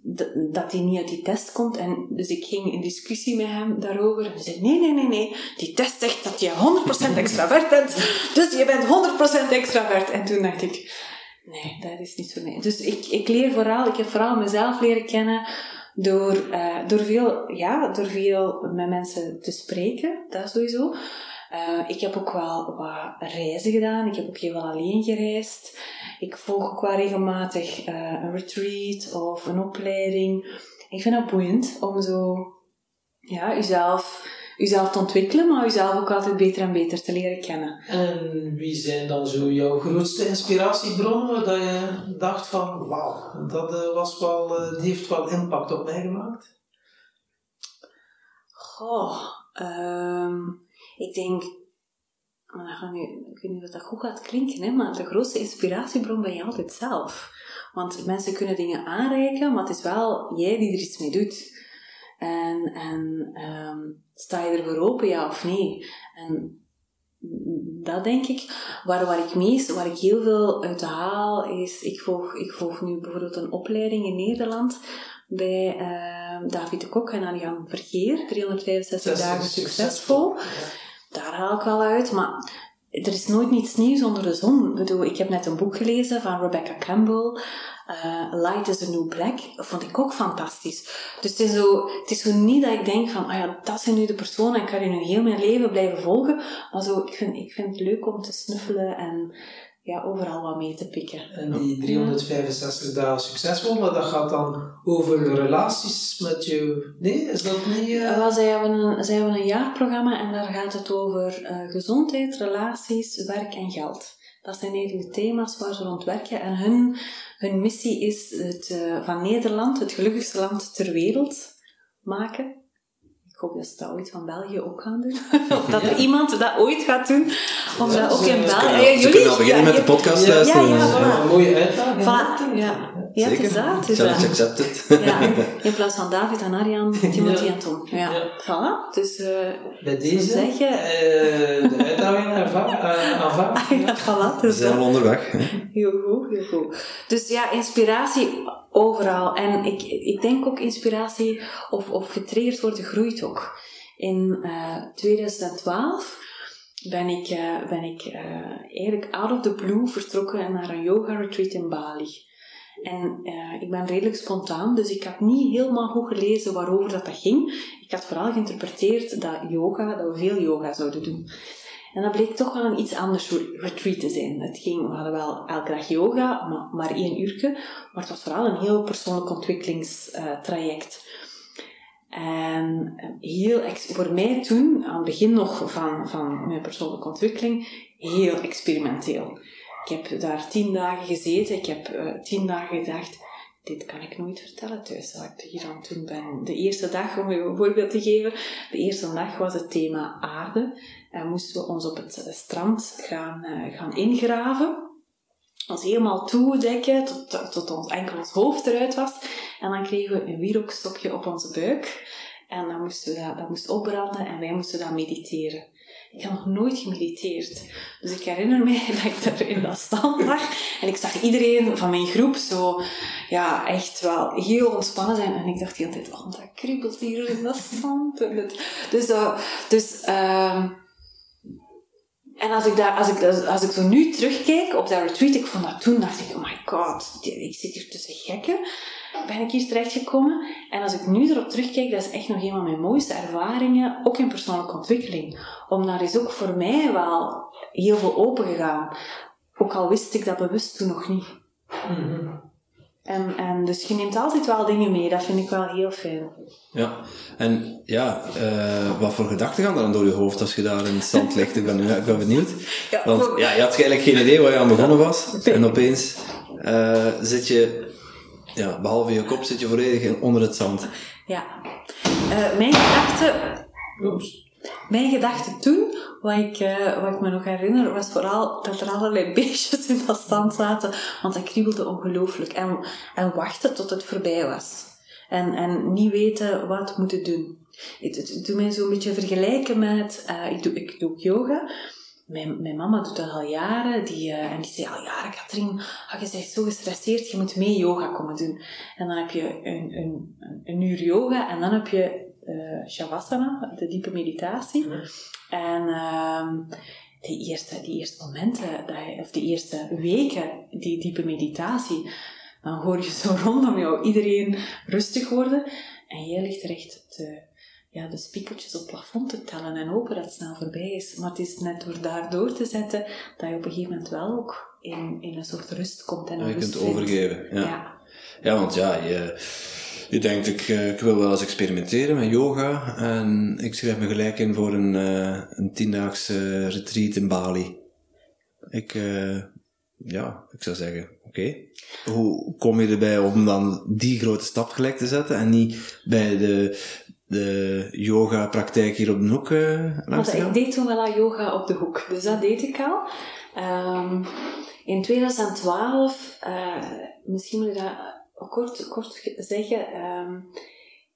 dat hij niet uit die test komt. En dus ik ging in discussie met hem daarover. En hij zei, nee, nee, nee, nee. Die test zegt dat je 100% extravert bent. Dus je bent 100% extravert. En toen dacht ik, nee, dat is niet voor mij. Dus ik, ik leer vooral, ik heb vooral mezelf leren kennen door, eh, door, veel, ja, door veel met mensen te spreken. Dat sowieso. Eh, ik heb ook wel wat reizen gedaan. Ik heb ook heel veel alleen gereisd. Ik volg ook wel regelmatig eh, een retreat of een opleiding. Ik vind dat boeiend om zo, ja, uzelf, uzelf te ontwikkelen, maar uzelf ook altijd beter en beter te leren kennen. En wie zijn dan zo jouw grootste inspiratiebronnen dat je dacht van wauw, dat eh, was wel, eh, die heeft wel impact op mij gemaakt? Goh, ehm, ik denk, maar dat gaat nu, ik weet niet of dat goed gaat klinken, hè, maar de grootste inspiratiebron ben je altijd zelf. Want mensen kunnen dingen aanreiken, maar het is wel jij die er iets mee doet. En, en ehm, sta je ervoor open, ja of nee? En dat denk ik. Waar, waar ik meest, waar ik heel veel uit haal, is, ik volg, ik volg nu bijvoorbeeld een opleiding in Nederland bij ehm, David de Kok en Anjan Vergeer, 365 dagen succesvol. Daar haal ik wel uit, maar er is nooit niets nieuws onder de zon. Ik bedoel, ik heb net een boek gelezen van Rebecca Campbell, uh, Light is a New Black. Dat vond ik ook fantastisch. Dus het is, zo, het is zo niet dat ik denk van, ah ja, dat zijn nu de personen en ik kan die nu heel mijn leven blijven volgen. Maar zo, ik vind, ik vind het leuk om te snuffelen en ja, overal wat mee te pikken. En die 365 dagen succesvol, maar dat gaat dan over relaties met je... Nee, is dat niet... Uh... Wel, zij hebben, een, zij hebben een jaarprogramma en daar gaat het over uh, gezondheid, relaties, werk en geld. Dat zijn eigenlijk de thema's waar ze rond werken. En hun, hun missie is het uh, van Nederland het gelukkigste land ter wereld maken hoop dat ze dat ooit van België ook gaan doen. [laughs] of dat er iemand dat ooit gaat doen. Om dat ook in België... Ja, jullie? kunnen al beginnen met de podcast ja, luisteren. Ja, ja, Een mooie uitdaging. Voilà. Ja. Ja, het is dat. Het is Challenge dat. accepted. Ja, in plaats van David en Arjan, [laughs] Timothy en Tom. Ja, voilà. Dus uh, Bij deze, zeg je... eh, de uitdaging eh, aanvaard. [laughs] ja, voilà. We Dus zijn dat- al onderweg. hè. Heel goed, heel goed. Dus ja, inspiratie overal. En ik, ik denk ook inspiratie of, of getriggerd worden groeit ook. In eh 2012 ben ik, eh, ben ik eh, eigenlijk out of the blue vertrokken naar een yoga retreat in Bali. En eh, ik ben redelijk spontaan, dus ik had niet helemaal goed gelezen waarover dat, dat ging. Ik had vooral geïnterpreteerd dat yoga, dat we veel yoga zouden doen. En dat bleek toch wel een iets anders retreat te zijn. Het ging, we hadden wel elke dag yoga, maar, maar één uurtje. Maar het was vooral een heel persoonlijk ontwikkelingstraject. En eh, heel, voor mij toen, aan het begin nog van, van mijn persoonlijke ontwikkeling, heel experimenteel. Ik heb daar tien dagen gezeten. Ik heb eh, tien dagen gedacht, dit kan ik nooit vertellen thuis, wat ik hier aan het doen ben. De eerste dag, om je een voorbeeld te geven, de eerste dag was het thema aarde. En moesten we ons op het eh, strand gaan, eh, gaan ingraven. Ons helemaal toedekken, tot, tot ons, enkel ons hoofd eruit was. En dan kregen we een wierookstokje op onze buik. En dan moesten we dat, dat moest opbranden en wij moesten dat mediteren. Ik had nog nooit gemediteerd. Dus ik herinner me [laughs] dat ik daar in dat stand lag. En ik zag iedereen van mijn groep zo, ja, echt wel heel ontspannen zijn. En ik dacht de hele tijd, oh, dat kriebelt hier in dat stand. Dus, eh, dus ehm, en als ik, daar, als, ik, als ik zo nu terugkijk op dat retreat, ik vond dat toen, dacht ik, oh my god, ik zit hier tussen gekken. Ben ik hier terechtgekomen? En als ik nu erop terugkijk, dat is echt nog een van mijn mooiste ervaringen, ook in persoonlijke ontwikkeling. Om daar is ook voor mij wel heel veel open gegaan. Ook al wist ik dat bewust toen nog niet. Mhm. En, en dus je neemt altijd wel dingen mee, dat vind ik wel heel fijn. Ja, en ja, eh, wat voor gedachten gaan er dan door je hoofd als je daar in het stand ligt? Ik ben, ik ben benieuwd. [laughs] Ja, Want voor- ja, je had eigenlijk geen idee waar je aan begonnen was. En opeens eh, zit je, ja, behalve je kop, zit je volledig onder het zand. Ja. Eh, mijn gedachten Oeps. Mijn gedachte toen, wat ik, eh, wat ik me nog herinner, was vooral dat er allerlei [laughs] beestjes in dat stand zaten, want dat kriebelde ongelooflijk. En, en wachten tot het voorbij was. En, en niet weten wat moeten doen. Het, het, het doet mij zo'n beetje vergelijken met, eh, ik, doe, ik doe ook yoga. Mijn, mijn mama doet dat al jaren, die, eh, en die zei al jaren, Katrien, ah, je bent zo gestresseerd, je moet mee yoga komen doen. En dan heb je een, een, een uur yoga en dan heb je eh, Shavasana, de diepe meditatie. En ehm, die, eerste, die eerste momenten, of die eerste weken, die diepe meditatie, dan hoor je zo rondom jou iedereen rustig worden. En jij ligt er echt te, ja, de spiekeltjes op het plafond te tellen en hopen dat het snel voorbij is. Maar het is net door daardoor te zetten dat je op een gegeven moment wel ook in, in een soort rust komt en een Je rust kunt vindt. overgeven. Ja. Ja. Ja, want ja, je, je denkt, ik, eh, ik wil wel eens experimenteren met yoga. En ik schrijf me gelijk in voor een, eh een tiendaagse retreat in Bali. Ik, eh, ja, ik zou zeggen, oké. Hoe kom je erbij om dan die grote stap gelijk te zetten en niet bij de, de yoga-praktijk hier op de hoek eh, langs ik deed toen wel aan yoga op de hoek, dus dat deed ik al. Ehm, in 2012, eh, misschien moet ik dat kort, kort ge- zeggen. ehm,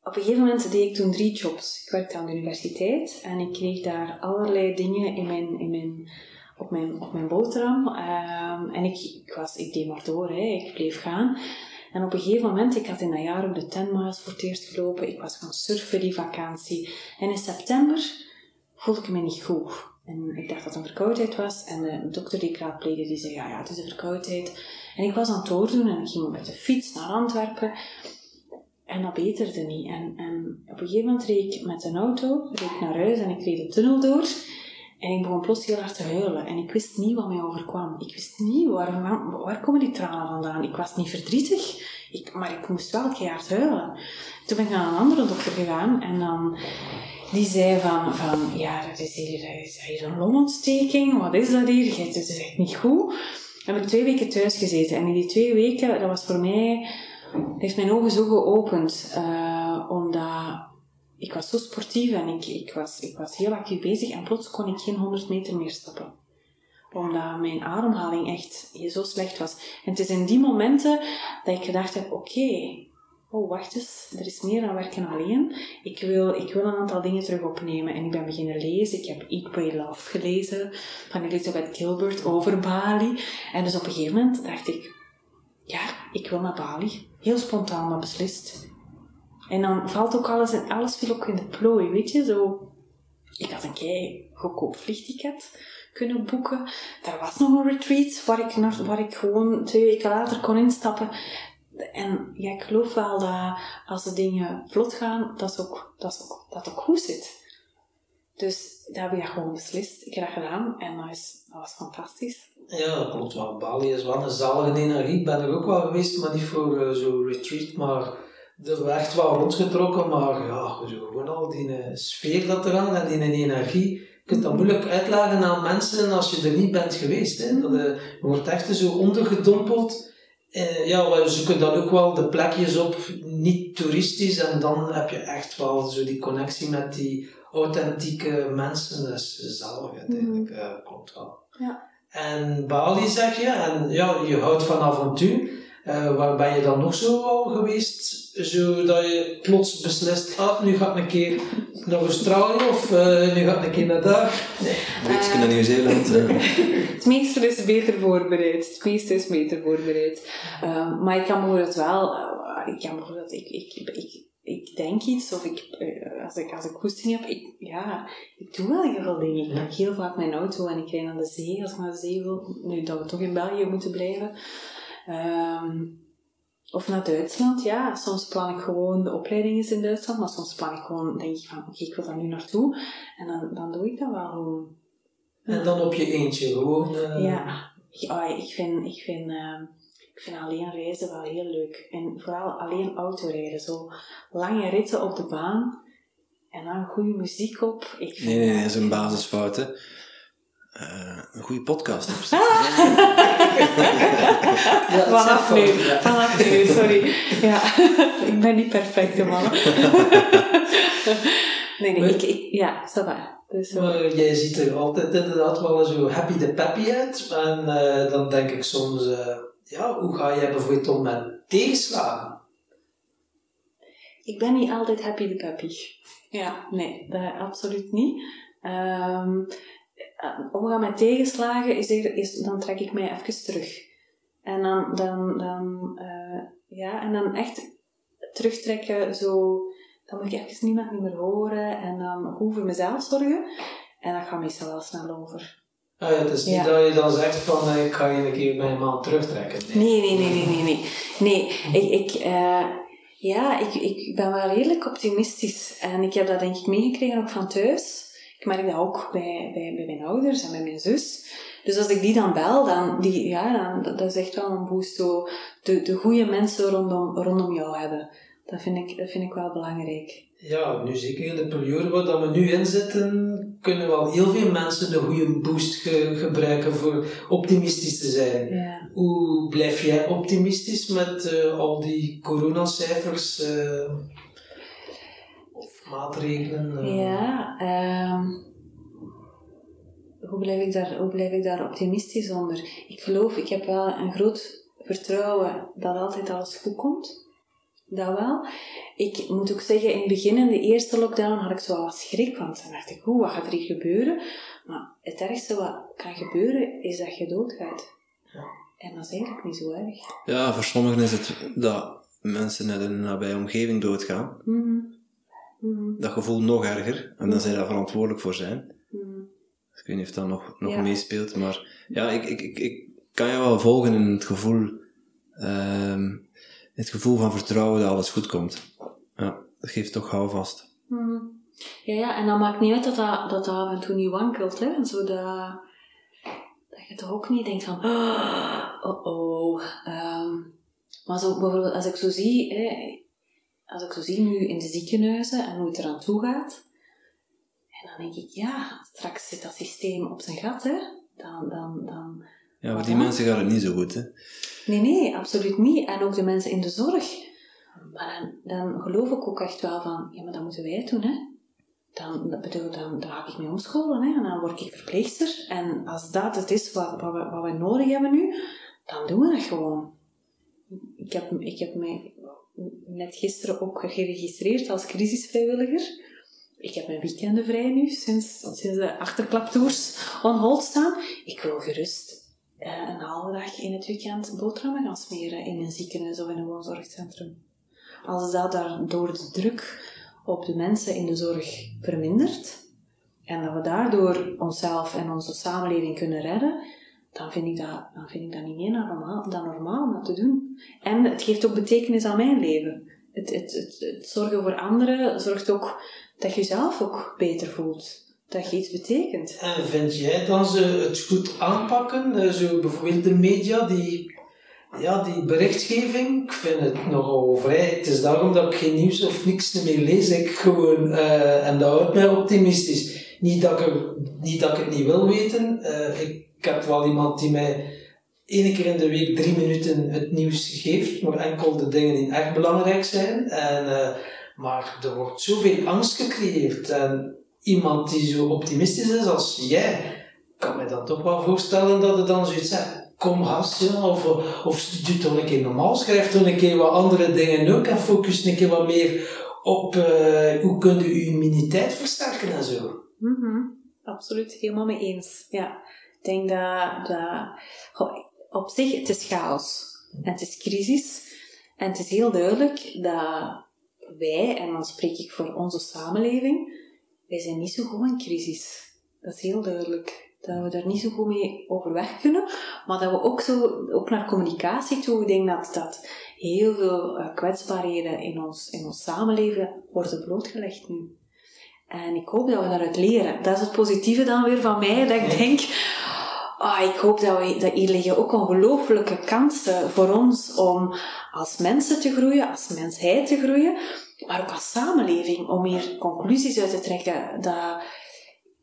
op een gegeven moment deed ik toen drie jobs. Ik werkte aan de universiteit en ik kreeg daar allerlei dingen in mijn, in mijn, op, mijn, op mijn boterham. Ehm, en ik, ik, was, ik deed maar door, hè. ik bleef gaan. En op een gegeven moment, ik had in dat jaar ook de 10 miles voor het eerst gelopen. Ik was gaan surfen die vakantie. En in september voelde ik me niet goed. En ik dacht dat het een verkoudheid was. En de dokter die ik raadpleegde, die zei, ja, ja, het is een verkoudheid. En ik was aan het doordoen en ik ging met de fiets naar Antwerpen. En dat beterde niet. En, en op een gegeven moment reed ik met een auto, reed naar huis en ik reed de tunnel door. En ik begon plots heel hard te huilen. En ik wist niet wat mij overkwam. Ik wist niet waar, waar, waar komen die tranen vandaan. Ik was niet verdrietig, ik, maar ik moest wel keihard huilen. Toen ben ik naar een andere dokter gegaan en dan, die zei van, van ja, dat is hier, dat is hier een longontsteking. Wat is dat hier? Het is echt niet goed. Dan heb ik twee weken thuis gezeten. En in die twee weken, dat was voor mij, heeft mijn ogen zo geopend. Uh, omdat ik was zo sportief en ik, ik, was, ik was heel actief bezig en plots kon ik geen 100 meter meer stappen. Omdat mijn ademhaling echt zo slecht was. En het is in die momenten dat ik gedacht heb, oké, oh wacht eens, er is meer dan werken alleen. Ik wil, ik wil een aantal dingen terug opnemen. En ik ben beginnen lezen. Ik heb Eat, Pray, Love gelezen van Elizabeth Gilbert over Bali. En dus op een gegeven moment dacht ik, ja, ik wil naar Bali. Heel spontaan, maar beslist. En dan valt ook alles en alles viel ook in de plooi, weet je, zo. Ik had een kei goedkoop vliegticket kunnen boeken. Er was nog een retreat waar ik, naar, waar ik gewoon twee weken later kon instappen. En ja, ik geloof wel dat als de dingen vlot gaan, dat, is ook, dat, is ook, dat ook goed zit. Dus daar heb ik gewoon beslist. Ik heb dat gedaan en dat, is, dat was fantastisch. Ja, dat klopt wel. Bali is wel een zalige energie. Ik ben er ook wel geweest, maar niet voor uh, zo'n retreat, maar er werd wel rondgetrokken, maar ja, gewoon al die uh, sfeer dat er aan en die energie. Je kunt dat moeilijk uitleggen aan mensen als je er niet bent geweest. Hè. Dat, uh, je wordt echt zo ondergedompeld. Uh, ja, ze kunnen dan ook wel de plekjes op, niet toeristisch, en dan heb je echt wel zo die connectie met die authentieke mensen. Dat is zelf uiteindelijk, mm. klopt wel. Ja. En Bali zeg je, en ja, je houdt van avontuur. Uh, waar ben je dan nog zo al geweest, zodat je plots beslist, ah, nu ga ik een keer naar Australië of uh, nu ga ik een keer naar daar? Nee. Uh, naar Nieuw-Zeeland. [laughs] het meeste is beter voorbereid. Het meeste is beter voorbereid. Uh, maar ik kan bijvoorbeeld wel, ik kan bijvoorbeeld, ik, ik, ik, ik denk iets of ik, als ik, als ik goesting heb, ik, ja, ik doe wel heel veel dingen. Ik pak heel vaak mijn auto en ik rijd naar de zee als ik naar de zee wil. Nu dat we toch in België moeten blijven. Um, of naar Duitsland, ja. Soms plan ik gewoon de opleiding is in Duitsland, maar soms plan ik gewoon, denk ik van, oké, okay, ik wil daar nu naartoe. En dan, dan doe ik dat wel gewoon. En dan op je eentje gewoon? Uh... Ja. Ik, oh, ik vind, ik vind, uh, ik vind alleen reizen wel heel leuk. En vooral alleen autorijden. Zo lange ritten op de baan. En dan goede muziek op. Ik vind, nee, nee, dat is een basisfout, hè. Uh, een goede podcast [laughs] ja, vanaf nu, vanaf nu, sorry. Ja, [laughs] ik ben niet perfect, man. [laughs] nee, nee, ik, ik, ja, ça va. Dus, maar jij ziet er altijd inderdaad wel zo happy de peppy uit. En uh, dan denk ik soms, uh, ja, hoe ga jij bijvoorbeeld om met tegenslagen? Ik ben niet altijd happy de peppy. Ja, nee, dat absoluut niet. Um, omgaan met tegenslagen, is, er, is, dan trek ik mij even terug. En dan, dan, dan, uh, ja, en dan echt terugtrekken, zo, dan moet ik even niemand niet meer horen en dan goed voor mezelf zorgen. En dat gaat meestal wel snel over. Ah ja, het is niet dat je dan zegt van uh, ik ga je een keer bij een maand terugtrekken. Nee, nee, nee, nee, nee. Nee, nee. ik, ik, uh, ja, ik, ik ben wel redelijk optimistisch. En ik heb dat denk ik meegekregen ook van thuis. Ik merk dat ook bij, bij, bij mijn ouders en bij mijn zus. Dus als ik die dan bel, dan, die, ja, dan, dat is echt wel een boost. Zo, de, de goede mensen rondom, rondom jou hebben. Dat vind, ik, dat vind ik wel belangrijk. Ja, nu zeker in de periode waar we nu in zitten, kunnen wel heel veel mensen een goede boost gebruiken voor optimistisch te zijn. Ja. Hoe blijf jij optimistisch met uh, al die coronacijfers? Uh, maatregelen? Uh... Ja, um, hoe, blijf ik daar, hoe blijf ik daar optimistisch onder? Ik geloof, ik heb wel een groot vertrouwen dat altijd alles goed komt. Dat wel. Ik moet ook zeggen, in het begin, in de eerste lockdown, had ik zo wat schrik. Want dan dacht ik, hoe, wat gaat er hier gebeuren? Maar het ergste wat kan gebeuren, is dat je doodgaat. Ja. En dat is eigenlijk niet zo erg. Ja, voor sommigen is het dat mensen in een nabije omgeving doodgaan. Mm -hmm. Dat gevoel nog erger. En dan zij daar verantwoordelijk voor zijn. Ik weet niet of dat nog, nog Ja. meespeelt, maar ja, ik, ik, ik, ik kan je wel volgen in het gevoel, ehm, het gevoel van vertrouwen dat alles goed komt. Ja, dat geeft toch houvast. Mhm. Ja, ja, en dat maakt niet uit dat dat, dat, dat af en toe niet wankelt, hè. Zo dat, dat je toch ook niet denkt van, [gasps] oh oh. ehm. maar zo, bijvoorbeeld als ik zo zie, hè, als ik zo zie nu in de ziekenhuizen en hoe het eraan toe gaat, en dan denk ik, ja, straks zit dat systeem op zijn gat, hè. Dan, dan, dan, Ja, voor die Ja. mensen gaat het niet zo goed, hè. Nee, nee, absoluut niet. En ook de mensen in de zorg. Maar dan, dan geloof ik ook echt wel van, ja, maar dat moeten wij doen, hè. Dan, dat bedoel, dan, dan ga ik mee omscholen, hè. En dan word ik verpleegster. En als dat het is wat, wat, we, wat we nodig hebben nu, dan doen we dat gewoon. Ik heb, ik heb mij net gisteren ook geregistreerd als crisisvrijwilliger. Ik heb mijn weekenden vrij nu, sinds, sinds de achterklaptours on hold staan. Ik wil gerust eh, een halve dag in het weekend boterhammen gaan smeren in een ziekenhuis of in een woonzorgcentrum. Als dat daardoor de druk op de mensen in de zorg vermindert en dat we daardoor onszelf en onze samenleving kunnen redden, dan vind ik dat, dan vind ik dat niet meer normaal, dan normaal om dat te doen. En het geeft ook betekenis aan mijn leven. Het, het, het zorgen voor anderen zorgt ook dat je jezelf ook beter voelt. Dat je iets betekent. En vind jij dan ze het goed aanpakken? Eh, Zo bijvoorbeeld de media, die, ja, die berichtgeving. Ik vind het nogal vrij. Het is daarom dat ik geen nieuws of niks meer lees. Ik gewoon, eh, en dat houdt mij optimistisch. Niet dat ik, niet dat ik het niet wil weten. Eh, ik, heb wel iemand die mij één keer in de week drie minuten het nieuws geeft, maar enkel de dingen die echt belangrijk zijn. En, maar er wordt zoveel angst gecreëerd. En iemand die zo optimistisch is als jij, kan me dan toch wel voorstellen dat het dan zoiets zegt. Kom gast, ja, of, of doe toch een keer normaal, schrijf toch een keer wat andere dingen ook en focus een keer wat meer op eh, hoe kun je je immuniteit versterken en zo. Mhm, Absoluut, helemaal mee eens. Ja, ik denk dat, dat op zich, het is chaos. En het is crisis. En het is heel duidelijk dat wij, en dan spreek ik voor onze samenleving, wij zijn niet zo goed in crisis. Dat is heel duidelijk. Dat we daar niet zo goed mee overweg kunnen. Maar dat we ook zo, ook naar communicatie toe, ik denk dat, dat heel veel eh, kwetsbaarheden in ons, in ons samenleven worden blootgelegd nu. En ik hoop dat we daaruit leren. Dat is het positieve dan weer van mij, dat ik denk, ah, ik hoop dat, we, dat hier liggen ook ongelooflijke kansen voor ons om als mensen te groeien, als mensheid te groeien, maar ook als samenleving, om hier conclusies uit te trekken dat,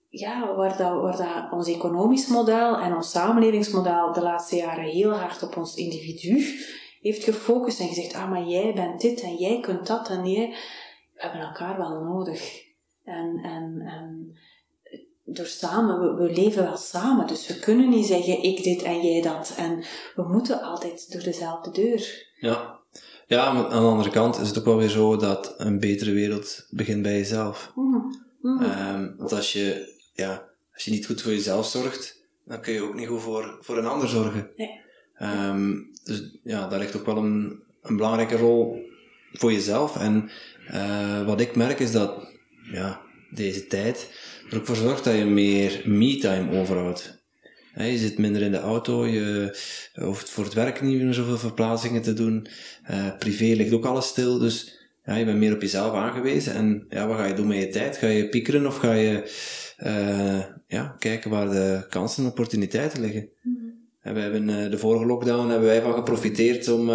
ja, waar, dat, waar dat ons economisch model en ons samenlevingsmodel de laatste jaren heel hard op ons individu heeft gefocust en gezegd, ah, maar jij bent dit en jij kunt dat en jij, we hebben elkaar wel nodig. En, en, en door samen, we, we leven wel samen, dus we kunnen niet zeggen ik dit en jij dat. En we moeten altijd door dezelfde deur. Ja. Ja, maar aan de andere kant is het ook wel weer zo dat een betere wereld begint bij jezelf. Mhm. Mhm. Ehm, want als je, ja, als je niet goed voor jezelf zorgt, dan kun je ook niet goed voor, voor een ander zorgen. Nee. Ehm, dus ja, daar ligt ook wel een, een belangrijke rol voor jezelf. En eh, wat ik merk is dat ja, deze tijd er ook voor zorgt dat je meer me-time overhoudt. Je zit minder in de auto, je hoeft voor het werk niet meer zoveel verplaatsingen te doen. Eh, privé ligt ook alles stil, dus ja, je bent meer op jezelf aangewezen. En ja, wat ga je doen met je tijd? Ga je piekeren of ga je eh, ja, kijken waar de kansen en opportuniteiten liggen? En we hebben eh, de vorige lockdown hebben wij van geprofiteerd om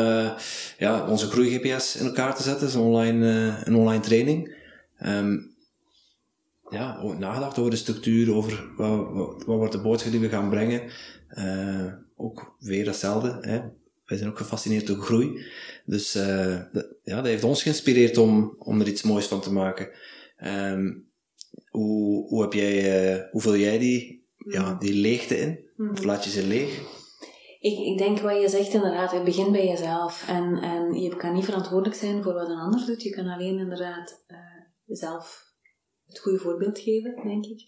ja, onze groei-GPS in elkaar te zetten. Zo'n online, een online training. Ehm, ja, ook nagedacht over de structuur, over wat, wat, wat wordt de boodschap die we gaan brengen. Eh, ook weer hetzelfde. Hè. Wij zijn ook gefascineerd door groei. Dus eh, dat, ja, dat heeft ons geïnspireerd om, om er iets moois van te maken. Ehm, hoe, hoe, heb jij, eh, hoe vul jij die, ja, die leegte in? Of laat je ze leeg? Ik, ik denk wat je zegt inderdaad, het begint bij jezelf. En, en je kan niet verantwoordelijk zijn voor wat een ander doet. Je kan alleen inderdaad zelf het goede voorbeeld geven, denk ik.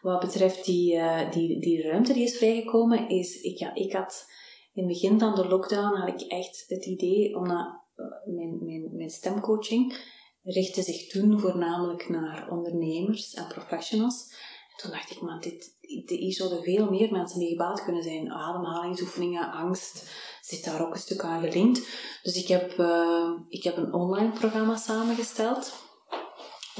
Wat betreft die, eh, die, die ruimte die is vrijgekomen, is, ik, ja, ik had in het begin van de lockdown had ik echt het idee, omdat eh, mijn, mijn, mijn stemcoaching richtte zich toen voornamelijk naar ondernemers en professionals. toen dacht ik, man, dit, hier zouden veel meer mensen mee gebaat kunnen zijn. Ademhalingsoefeningen, angst, zit daar ook een stuk aan gelinkt. Dus ik heb, uh, ik heb een online programma samengesteld.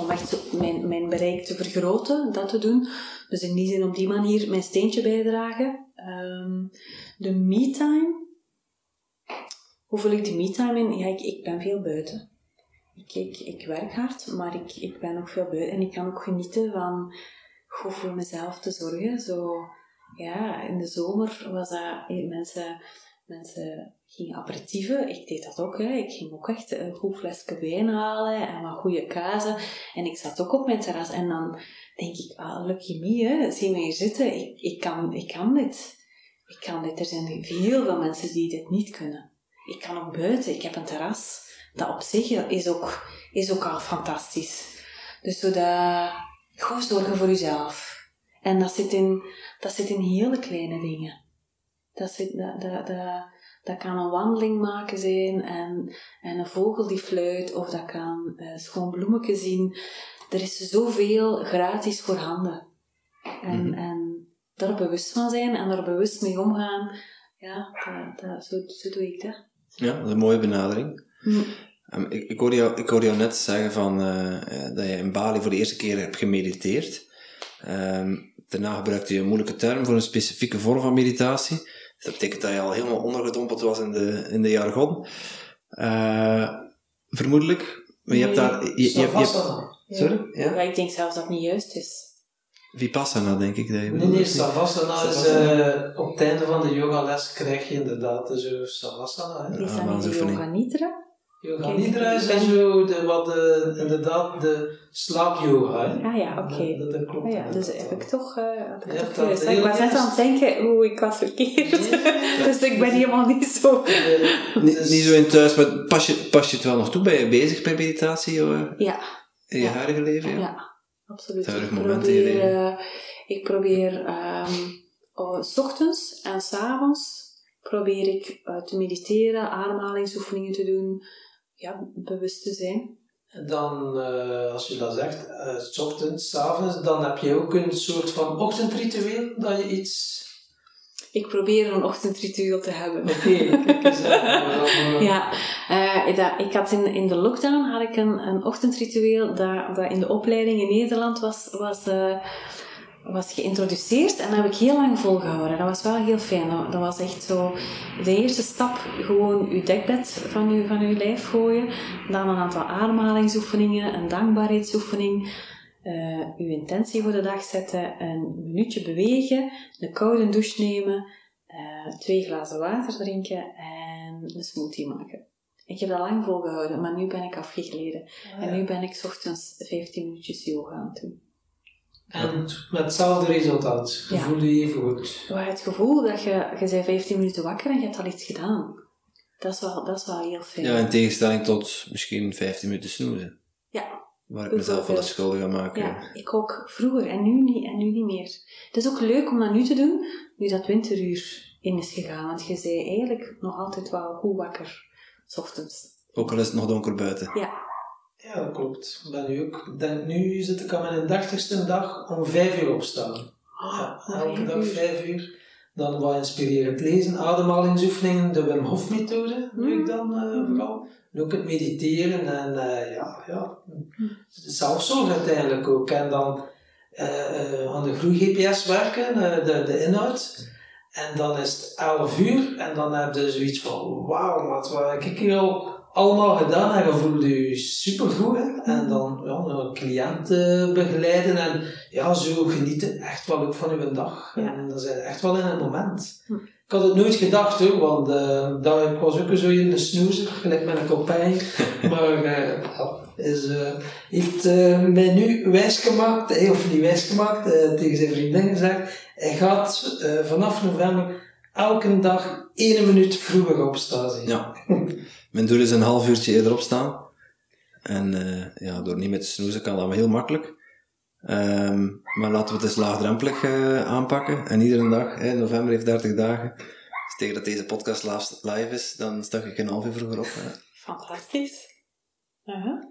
Om echt mijn, mijn bereik te vergroten, dat te doen. Dus in die zin op die manier mijn steentje bijdragen. Um, de me-time. Hoe vul ik de me-time in? Ja, ik, ik ben veel buiten. Ik, ik, ik werk hard, maar ik, ik ben ook veel buiten. En ik kan ook genieten van goed voor mezelf te zorgen. Zo, ja, in de zomer was dat, mensen, mensen gingen aperitieven. Ik deed dat ook. Hè. Ik ging ook echt een goed flesje wijn halen en wat goede kazen. En ik zat ook op mijn terras. En dan denk ik, ah, lucky me, hè. zie me hier zitten. Ik, ik, kan, ik kan dit. Ik kan dit. Er zijn heel veel mensen die dit niet kunnen. Ik kan ook buiten. Ik heb een terras. Dat op zich is ook, is ook al fantastisch. Dus zodat Goed zorgen voor jezelf. En dat zit in, dat zit in hele kleine dingen. Dat, zit, dat, dat, dat, dat kan een wandeling maken zijn en, en een vogel die fluit, of dat kan uh, schoon bloemetje zien. Er is zoveel gratis voorhanden. En, mm en daar bewust van zijn en daar bewust mee omgaan, ja, dat, dat, zo, zo doe ik dat. Ja, dat is een mooie benadering. Mm. Ehm, ik, ik, hoorde jou, ik hoorde jou net zeggen van, uh, dat je in Bali voor de eerste keer hebt gemediteerd. Um, daarna gebruikte je een moeilijke term voor een specifieke vorm van meditatie. Dat betekent dat je al helemaal ondergedompeld was in de, in de jargon. Uh, vermoedelijk. Maar je hebt daar... Je, je, je, sorry? Ja? ja? ik denk zelfs dat het niet juist is. Vipassana, denk ik. Dat je nee, nee, Savasana is uh, op het einde van de yogales krijg je inderdaad zo Savasana. Hè? Is dat niet yoga nidra? Yoga Nidra is ben... zo de, wat de, inderdaad de slaapyoga. Hè? Ah ja, oké. Okay. Dat, dat, klopt. Ah, ja, dus heb ik toch... Uh, ik, toch ik was net aan het denken, hoe ik was verkeerd. [laughs] dus ik ben helemaal niet zo... niet, dus... niet zo in thuis, maar pas je, pas je het wel nog toe? Ben je bezig met meditatie? Of, ja. In je ja. huidige leven? Ja, ja absoluut. Ik probeer, uh, ik probeer um, oh, s ochtends en s avonds probeer ik uh, te mediteren, ademhalingsoefeningen te doen ja, bewust te zijn. En dan, uh, als je dat zegt, uh, s ochtends, s avonds, dan heb je ook een soort van ochtendritueel dat je iets. Ik probeer een ochtendritueel te hebben. Oké, [laughs] okay, Ja, uh, dat, ik had in, in de lockdown had ik een, een ochtendritueel dat, dat in de opleiding in Nederland was, was was geïntroduceerd en dat heb ik heel lang volgehouden. Dat was wel heel fijn. Dat was echt zo de eerste stap, gewoon je dekbed van je, van je lijf gooien. Dan een aantal ademhalingsoefeningen, een dankbaarheidsoefening. Uh, uw intentie voor de dag zetten, een minuutje bewegen, een koude douche nemen, uh, twee glazen water drinken en een smoothie maken. Ik heb dat lang volgehouden, maar nu ben ik afgegleden. Ah, en nu ben ik ochtends 15 minuutjes yoga aan het doen. En met hetzelfde resultaat. Gevoel ja. je even goed. Maar het gevoel dat je, je bent 15 minuten wakker en je hebt al iets gedaan. Dat is wel, dat is wel heel fijn. Ja, in tegenstelling tot misschien 15 minuten snoezen. Ja. Waar ik mezelf wel eens schuldig aan maak. Ja, ik ook vroeger en nu niet, en nu niet meer. Het is ook leuk om dat nu te doen, nu dat winteruur in is gegaan. Want je zei eigenlijk nog altijd wel goed wakker, s ochtends. Ook al is het nog donker buiten. Ja, ja, dat klopt. Ben nu ook, denk, nu zit ik aan mijn dertigste dag om vijf uur opstaan. Ja, elke dag vijf uur. Dan wat inspirerend lezen, ademhalingsoefeningen, de Wim Hof methode doe ik dan uh, vooral. En ook het mediteren en uh, ja, ja, zelfzorg uiteindelijk ook. En dan uh, aan de groei-GPS werken, de, de inhoud. En dan is het 11 uur en dan heb je zoiets van, wauw, wat ik hier al allemaal gedaan en je voelde je supergoed. Hè? En dan ja, een cliënt begeleiden en ja, zo genieten echt wel ook van uw dag. Ja. En dat is echt wel in een moment. Hm. Ik had het nooit gedacht hoor, want uh, dat, ik was ook zo in de snoezer, gelijk met een kopij. [laughs] maar uh, is, uh, heeft mij nu wijsgemaakt, of niet wijsgemaakt, tegen zijn vriendin gezegd, hij gaat vanaf november elke dag één minuut vroeger opstaan. Ja. [laughs] Mijn doel is een half uurtje eerder opstaan. En uh, ja, door niet meer te snoezen kan dat wel heel makkelijk. Um, maar laten we het eens laagdrempelig uh, aanpakken. En iedere dag, hè, november heeft 30 dagen. Dus tegen dat deze podcast live is, dan stak ik een half uur vroeger op. Hè. Fantastisch. Uh -huh.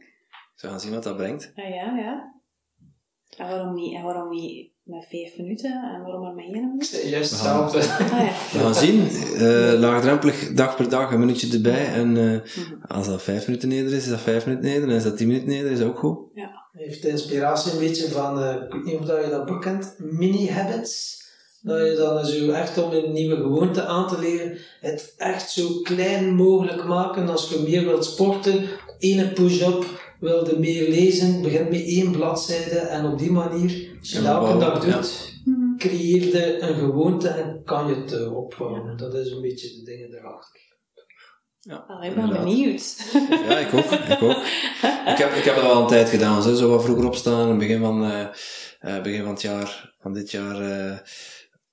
We gaan zien wat dat brengt. Ja, ja, ja. En waarom niet, en waarom niet met vijf minuten? En waarom maar met één minuut? juist hetzelfde. Ah, ja. We gaan zien. Eh, laagdrempelig, dag per dag, een minuutje erbij. En eh, Mhm. als dat vijf minuten neder is, is dat vijf minuten neder. En is dat tien minuten neder, is dat ook goed. heeft de inspiratie een beetje van, eh, ik weet niet of dat je dat boek kent, Mini Habits. Dat je dan zo echt om een nieuwe gewoonte aan te leren, het echt zo klein mogelijk maken. Als je meer wilt sporten, ene push-up, wilde meer lezen, begint met één bladzijde en op die manier, als je Ja, dat elke dag ja. doet, Mhm. creëer je een gewoonte en kan je het eh, opbouwen. Dat is een beetje de dingen erachter. Wel, ik ben inderdaad. benieuwd. Ja, ik ook. Ik, ook. ik, heb, ik heb dat wel een tijd gedaan. Zo, zo wat vroeger opstaan. In het begin van, eh, eh, begin van het jaar, van dit jaar, eh,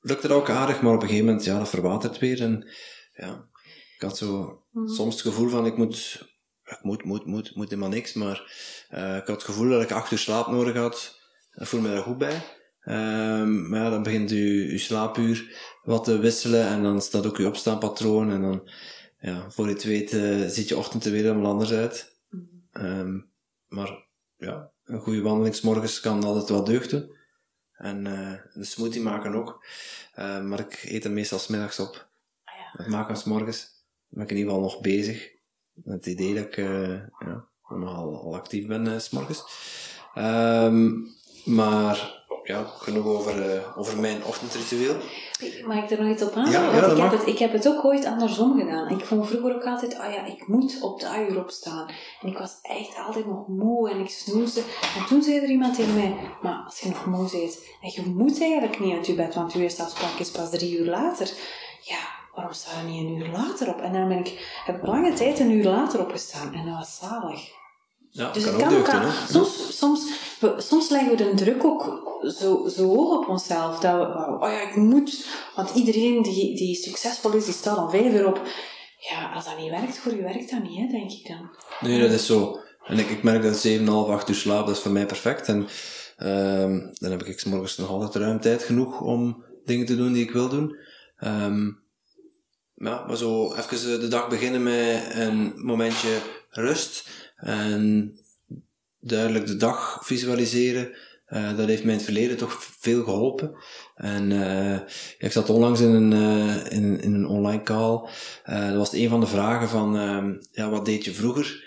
lukte dat ook aardig. Maar op een gegeven moment, ja, dat verwatert weer. En ja, ik had zo Mhm. soms het gevoel van, ik moet, ik moet, moet, moet, moet helemaal niks. Maar eh, ik had het gevoel dat ik acht uur slaap nodig had. Ik voel me daar goed bij. Ehm, maar ja, dan begint je, je slaapuur wat te wisselen. En dan staat ook je opstaanpatroon. En dan, ja, voor je het weet, ziet je ochtend er weer helemaal anders uit. Ehm, maar ja, een goede wandeling 's morgens kan altijd wel deugd doen. En eh, een smoothie maken ook. Eh, maar ik eet er meestal 's middags op. Het maken van 's morgens. Dan ben ik in ieder geval nog bezig. Het idee dat ik eh, ja, nogal al actief ben eh, 's morgens. Ehm, maar ja, genoeg over, eh, over mijn ochtendritueel. Mag ik er nog iets op aan? Ja, ik, heb het, ik heb het ook ooit andersom gedaan. Ik vond vroeger ook altijd, oh ja, ik moet op de uur opstaan. En ik was echt altijd nog moe en ik snoesde. En toen zei er iemand tegen mij, maar als je nog moe bent en je moet eigenlijk niet uit je bed, want je eerste afspraak is pas drie uur later. Ja, waarom sta je niet een uur later op? En dan ben ik, heb ik lange tijd een uur later opgestaan en dat was zalig. Ja, Dus kan het ook kan hè. Soms, soms, we, soms leggen we de druk ook zo, zo hoog op onszelf. Dat we, oh ja, ik moet. Want iedereen die, die succesvol is, die staat al vijf uur op. Ja, als dat niet werkt voor je, werkt dat niet, hè, denk ik dan. Nee, dat is zo. En ik, ik merk dat 7,5, 8 uur slaap, dat is voor mij perfect. En ehm, dan heb ik 's morgens nog altijd ruim tijd genoeg om dingen te doen die ik wil doen. Ehm, ja, maar zo even eh, de dag beginnen met een momentje rust. En duidelijk de dag visualiseren. Eh, dat heeft mij in het verleden toch veel geholpen. En eh, ik zat onlangs in een, in, in een online call. Dat was een van de vragen van, ehm, ja, wat deed je vroeger?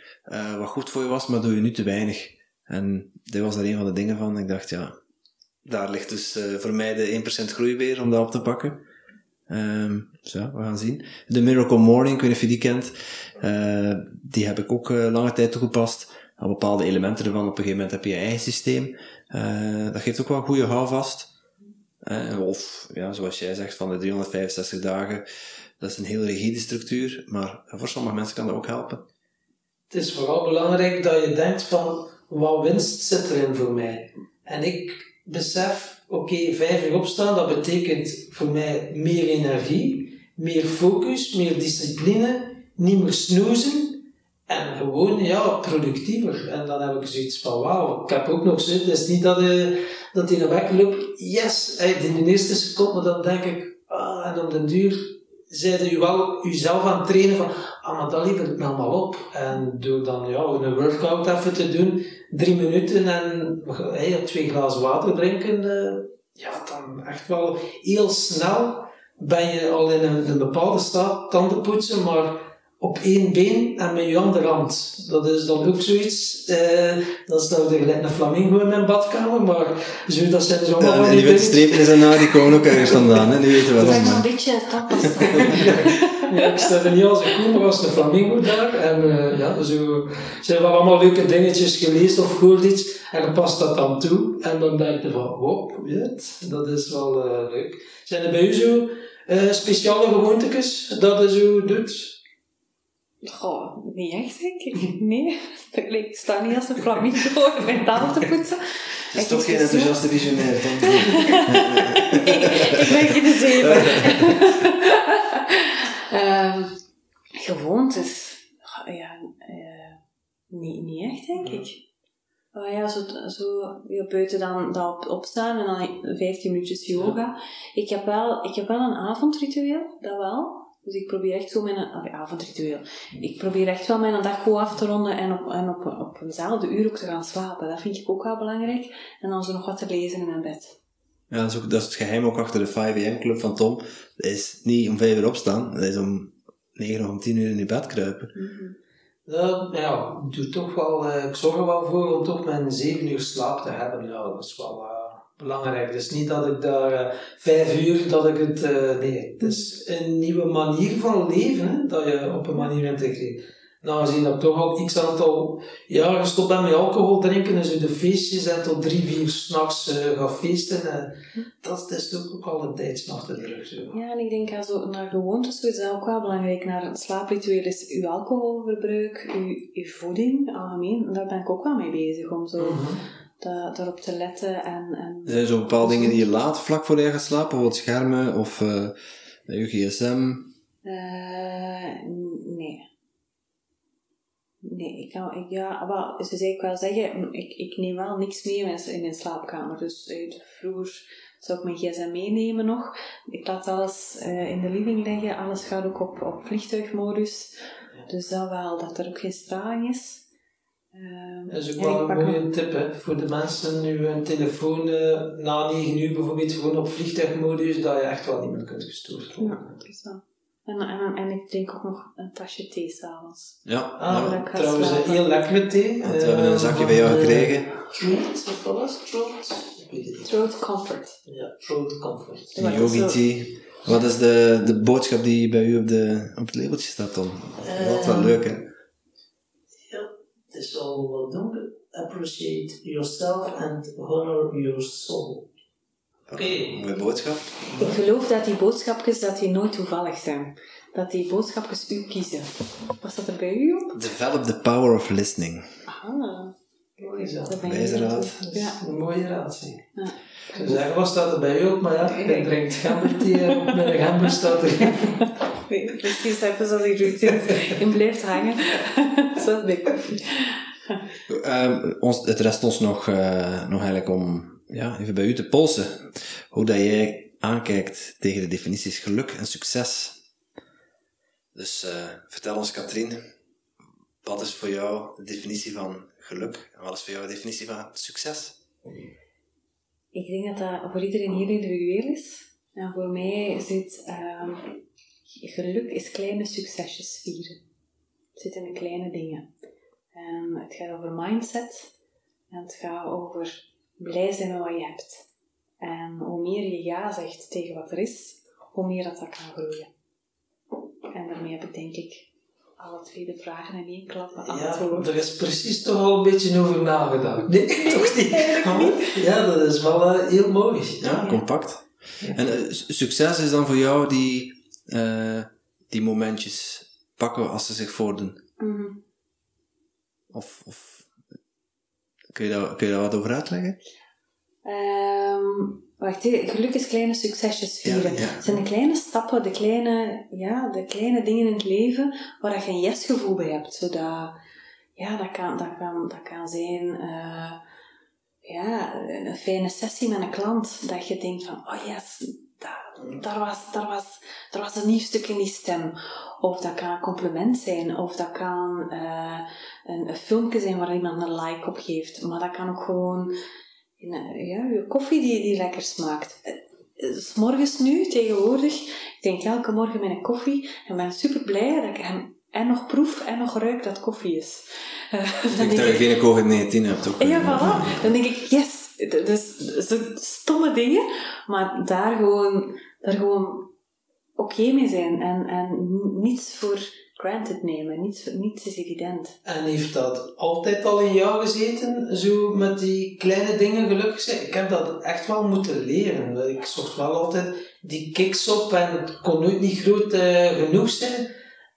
wat goed voor je was, maar doe je nu te weinig? En dit was daar een van de dingen van. Ik dacht, ja, daar ligt dus voor mij de 1% groei weer om dat op te pakken. Dus ja, we gaan zien. De Miracle Morning, ik weet niet of je die kent. Eh, die heb ik ook eh, lange tijd toegepast. Al bepaalde elementen ervan. Op een gegeven moment heb je je eigen systeem. Eh, dat geeft ook wel een goede houvast. Of, ja, zoals jij zegt, van de 365 dagen. Dat is een heel rigide structuur. Maar voor sommige mensen kan dat ook helpen. Het is vooral belangrijk dat je denkt van, wat winst zit erin voor mij? En ik besef, oké, vijf uur opstaan, dat betekent voor mij meer energie, meer focus, meer discipline, niet meer snoezen. En gewoon, ja, productiever. En dan heb ik zoiets van, wauw, ik heb ook nog zo, het is niet dat, eh dat in de weg loopt, yes, eh, in de eerste seconde, dan denk ik, ah, en op den duur zijde u wel uzelf aan het trainen van, ah, maar dat levert me allemaal op. En door dan ja, een workout even te doen, drie minuten en hey, twee glazen water drinken, eh, ja, dan echt wel heel snel ben je al in een, een bepaalde staat, tanden poetsen, maar op één been en met je andere hand. Dat is dan ook zoiets, eh, dat staat er gelijk een flamingo in mijn badkamer, maar zo, dat zijn dus allemaal Ja, van en die die witte strepen zijn daar, die komen ook ergens vandaan. Hè? Nu weten we Dat is een beetje tapas. [laughs] Ja, ik sta er niet als een koe, maar als een flamingo daar. En eh, ja, zo zijn wel allemaal leuke dingetjes gelezen of gehoord iets. En je past dat dan toe. En dan denk je van, wow, weet, dat is wel eh, leuk. Zijn er bij u zo eh, speciale gewoontes dat je zo doet? Goh, niet echt, denk ik. Nee. [laughs] Ik sta niet als een flamingo [laughs] in mijn tanden te poetsen. Het is toch geen enthousiaste visionair, Tom. [laughs] ik, ik ben geen zeven. Ehm gewoontes. Ja, eh, niet, niet echt, denk ik. Oh ja, zo, zo ja, buiten dan, dan op, opstaan en dan 15 minuutjes yoga. Ik heb, wel, ik heb wel een avondritueel, dat wel. Dus ik probeer echt zo mijn avondritueel. Ik probeer echt wel mijn dag goed af te ronden en op, en op, op eenzelfde uur ook te gaan slapen. Dat vind ik ook wel belangrijk. En dan zo nog wat te lezen in mijn bed. Ja, dat is, ook, dat is het geheim ook achter de 5am club van Tom. Dat is niet om 5 uur opstaan, dat is om 9 of om 10 uur in je bed kruipen. Ja, ja, ik doe toch wel, eh, ik zorg er wel voor om toch mijn 7 uur slaap te hebben. Ja, dat is wel eh, belangrijk. Dus niet dat ik daar eh, vijf uur, dat ik het, eh, nee, het is een nieuwe manier van leven, hè, dat je op een manier integreert. Nou, gezien dat ik toch al x aantal jaren gestopt ben met alcohol drinken en zo de feestjes en tot drie, vier s'nachts uh, ga feesten, en dat is toch ook al een tijdje achter de rug. Zo. Ja, en ik denk zo, naar gewoontes is dat ook wel belangrijk. Naar slaapritueel is uw alcoholverbruik, uw, uw voeding, algemeen. Daar ben ik ook wel mee bezig, om zo Mhm. Da- daarop te letten. En, en Er zijn zo bepaalde dingen die je laat vlak voor je gaat slapen, bijvoorbeeld schermen of eh je gsm. Eh, nee. Nee, ik kan, ik, ja, wel, ze zei ik wel zeggen, ik, ik neem wel niks mee in mijn, in mijn slaapkamer. Dus eh, vroeger zou ik mijn gsm meenemen nog. Ik laat alles eh, in de living liggen, alles gaat ook op, op vliegtuigmodus. Dus dat wel, dat er ook geen straling is. Ehm, Dat is ook en wel een mooie tip hè, voor de mensen nu hun telefoon eh, na 9 uur bijvoorbeeld gewoon op vliegtuigmodus, dat je echt wel niet meer kunt gestoord worden. Ja, dat is wel. En, en, en ik drink ook nog een tasje thee s'avonds. Ja, Ah, Ja, trouwens, een heel lekkere thee. want we hebben een eh, zakje van, bij jou eh, gekregen. Throat, wat was? Throat? Throat comfort. Ja, Throat Comfort. Is Yogi tea. Wat is de, de boodschap die bij u op, de, op het labeltje staat dan? Dat is wel Eh, leuk hè? Wat donker. Appreciate yourself and honor your soul. Oké. Mooie boodschap. Ik geloof dat die boodschapjes dat die nooit toevallig zijn. Dat die boodschapjes u kiezen. Was dat er bij u op? Develop the power of listening. Ah, Mooi zo. dat je Wijze aan raad. Dat Ja. een mooie raad, zie. Ja. Ik zou zeggen, wat staat er bij u op? Maar ja, ik drink gemberthee en op mijn gember staat [laughs] er Nee, Precies, even zoals ik doe. En blijft hangen. Zoals bij koffie. Ehm, ons, het rest ons nog, eh, nog eigenlijk om ja, even bij u te polsen. Hoe dat jij aankijkt tegen de definities geluk en succes. Dus eh, vertel ons, Katrien, wat is voor jou de definitie van geluk en wat is voor jou de definitie van succes? Ik denk dat dat voor iedereen heel individueel is. En voor mij zit ehm, geluk is kleine succesjes vieren. Het zit in de kleine dingen. En het gaat over mindset. En het gaat over blij zijn met wat je hebt. En hoe meer je ja zegt tegen wat er is, hoe meer dat, dat kan groeien. En daarmee heb ik ik alle twee de vragen in één klap Ja, beantwoord. er is precies toch al een beetje over nagedacht. Nee, [laughs] toch niet? Ja, dat is wel eh, heel mooi. Ja, compact. En eh, su- succes is dan voor jou die, eh, die momentjes pakken als ze zich voordoen? Mhm. Of, of kun, je daar, kun je daar wat over uitleggen? Wacht, hè. geluk is kleine succesjes vieren. Ja, ja. Het zijn de kleine stappen, de kleine, ja, de kleine dingen in het leven waar je een yes-gevoel bij hebt. Zodat, ja, dat kan, dat kan, dat kan zijn eh, ja, een fijne sessie met een klant. Dat je denkt van, oh yes, daar, daar, was, daar, was, daar was een nieuw stuk in die stem. Of dat kan een compliment zijn. Of dat kan eh, een, een filmpje zijn waar iemand een like op geeft. Maar dat kan ook gewoon in, ja, je koffie die, die lekker smaakt. Eh, eh, 's morgens nu, tegenwoordig, ik drink elke morgen mijn koffie en ben super blij dat ik hem en nog proef en nog ruik dat koffie is. [laughs] Dan Ik denk denk dat je geen COVID-19 hebt ook. ja, voilà. Dan denk ik, yes. Dus zo stomme dingen, maar daar gewoon, daar gewoon oké mee zijn en, en niets voor granted nemen. Niets, niets is evident. En heeft dat altijd al in jou gezeten, zo met die kleine dingen gelukkig zijn? Ik heb dat echt wel moeten leren. Ik zocht wel altijd die kicks op en het kon nooit niet groot eh, genoeg zijn.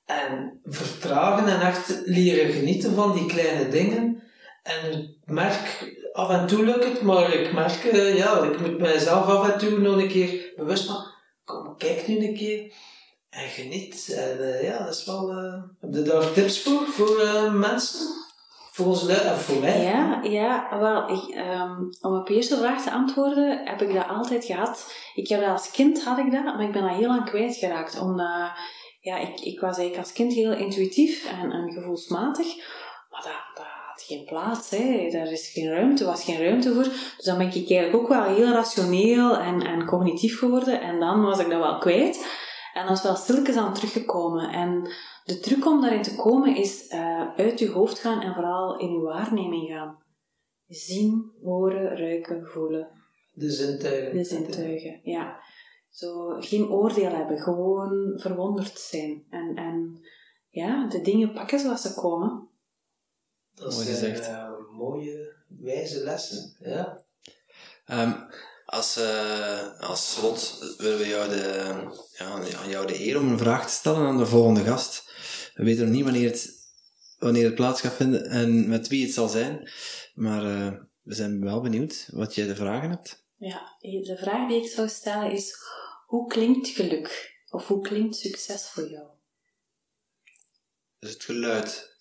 En vertragen en echt leren genieten van die kleine dingen. En ik merk, af en toe lukt het, maar ik merk, eh, ja, ik moet mijzelf af en toe nog een keer bewust maken. Kom, kijk nu een keer en geniet. En eh, ja, dat is wel... eh heb je daar tips voor, voor eh, mensen? Voor ons en voor mij? Ja, ja wel, ik, ehm, om op eerste vraag te antwoorden, heb ik dat altijd gehad. Ik heb dat als kind had ik dat, maar ik ben dat heel lang kwijtgeraakt. Omdat ja, ik, ik was eigenlijk als kind heel intuïtief en, en gevoelsmatig. Maar dat, dat had geen plaats. Hè. Daar is geen ruimte, was geen ruimte voor. Dus dan ben ik eigenlijk ook wel heel rationeel en, en cognitief geworden. En dan was ik dat wel kwijt. En dat is wel stilletjes aan teruggekomen. En de truc om daarin te komen is uh, uit je hoofd gaan en vooral in je waarneming gaan. Zien, horen, ruiken, voelen. De zintuigen. De zintuigen, ja. Zo geen oordeel hebben, gewoon verwonderd zijn. En, en ja, de dingen pakken zoals ze komen. Dat zijn uh, mooie, wijze lessen. Ja. Um, als, uh, als slot willen we jou de, ja, aan jou de eer om een vraag te stellen aan de volgende gast. We weten nog niet wanneer het, wanneer het plaats gaat vinden en met wie het zal zijn. Maar uh, we zijn wel benieuwd wat jij de vragen hebt. Ja, de vraag die ik zou stellen is: hoe klinkt geluk? Of hoe klinkt succes voor jou? Is het geluid.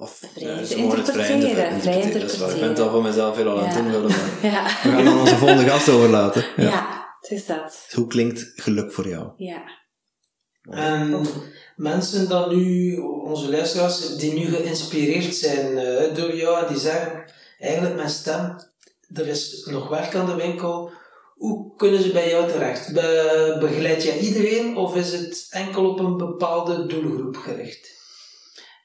Of vrij ja, interpreteren. Vrij interpreteren. Ik ben het al voor mezelf heel al aan het doen. [laughs] Ja. We gaan dan onze volgende gast overlaten. Ja, ja het is dat. Hoe klinkt geluk voor jou? Ja. En mensen dan nu, onze luisteraars, die nu geïnspireerd zijn uh, door jou, die zeggen, eigenlijk mijn stem, er is nog werk aan de winkel, hoe kunnen ze bij jou terecht? Be begeleid jij iedereen of is het enkel op een bepaalde doelgroep gericht?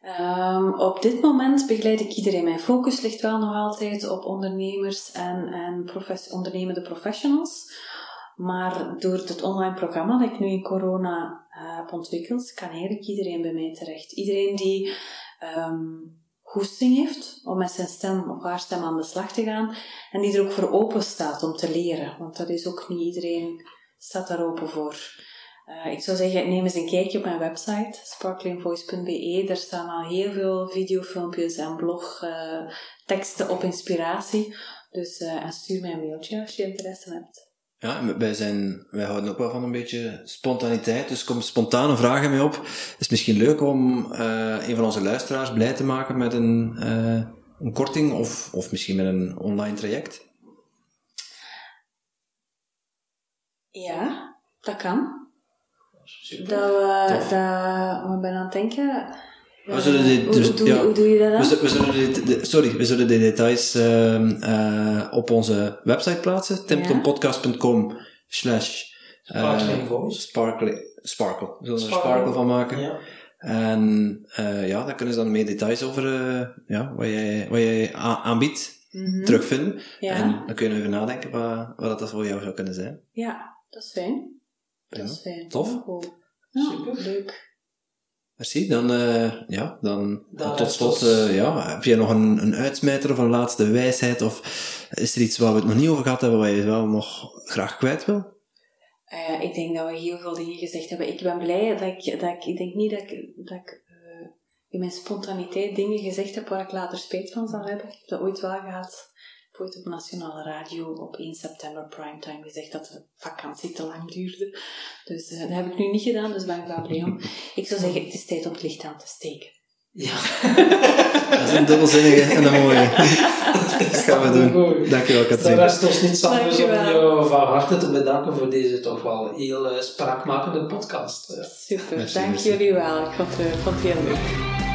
Um, op dit moment begeleid ik iedereen. Mijn focus ligt wel nog altijd op ondernemers en, en ondernemende professionals. Maar door het online programma dat ik nu in corona uh, heb ontwikkeld, kan eigenlijk iedereen bij mij terecht. Iedereen die um, heeft om met zijn stem of haar stem aan de slag te gaan en die er ook voor open staat om te leren. Want dat is ook niet iedereen staat daar open voor. Uh, ik zou zeggen, neem eens een kijkje op mijn website, sparklingvoice.be. Daar staan al heel veel videofilmpjes en blogteksten uh, op inspiratie. Dus uh, en stuur mij een mailtje als je interesse hebt. Ja, wij, zijn, wij houden ook wel van een beetje spontaniteit, dus kom spontane vragen mee op. Het is misschien leuk om een van onze luisteraars blij te maken met een, een korting of, of misschien met een online traject. Ja, dat kan. Dat we, dat, we ben aan het denken we zullen dit, dus, hoe, ja, hoe, doe je dat dan? We, zullen dit, de, sorry, we zullen de details uh, uh, op onze website plaatsen. timtompodcast.com slash uh, sparkle, sparkle. We zullen er sparkle van maken. Ja. En uh, ja, daar kunnen ze dan meer details over ja, wat jij, wat jij aanbiedt mm -hmm. terugvinden. Ja. En dan kunnen we even nadenken wat, wat dat voor jou zou kunnen zijn. Ja, dat is fijn. Dat is fijn. Tof. Ja, Super. Leuk. Merci. Dan, uh, ja, dan, tot slot, uh, ja, heb jij nog een, een uitsmijter of een laatste wijsheid? Of is er iets waar we het nog niet over gehad hebben, waar je wel nog graag kwijt wil? Uh, ik denk dat we heel veel dingen gezegd hebben. Ik ben blij dat ik, dat ik, ik denk niet dat ik, dat ik in mijn spontaniteit dingen gezegd heb waar ik later spijt van zal hebben. Ik heb dat ooit wel gehad ooit op nationale radio op 1 september primetime gezegd dat de vakantie te lang duurde. Dus uh, dat heb ik nu niet gedaan, dus ben ik wel blij om. Ik zou zeggen, het is tijd om het licht aan te steken. Ja. [laughs] dat is een dubbelzinnige en een mooie. [laughs] dat gaan we doen. Dankjewel, Katrien. Dan rest ons niets anders om jou van harte te bedanken voor deze toch wel heel uh, spraakmakende podcast. Super, dank jullie wel. Ik vond, uh, vond het heel leuk.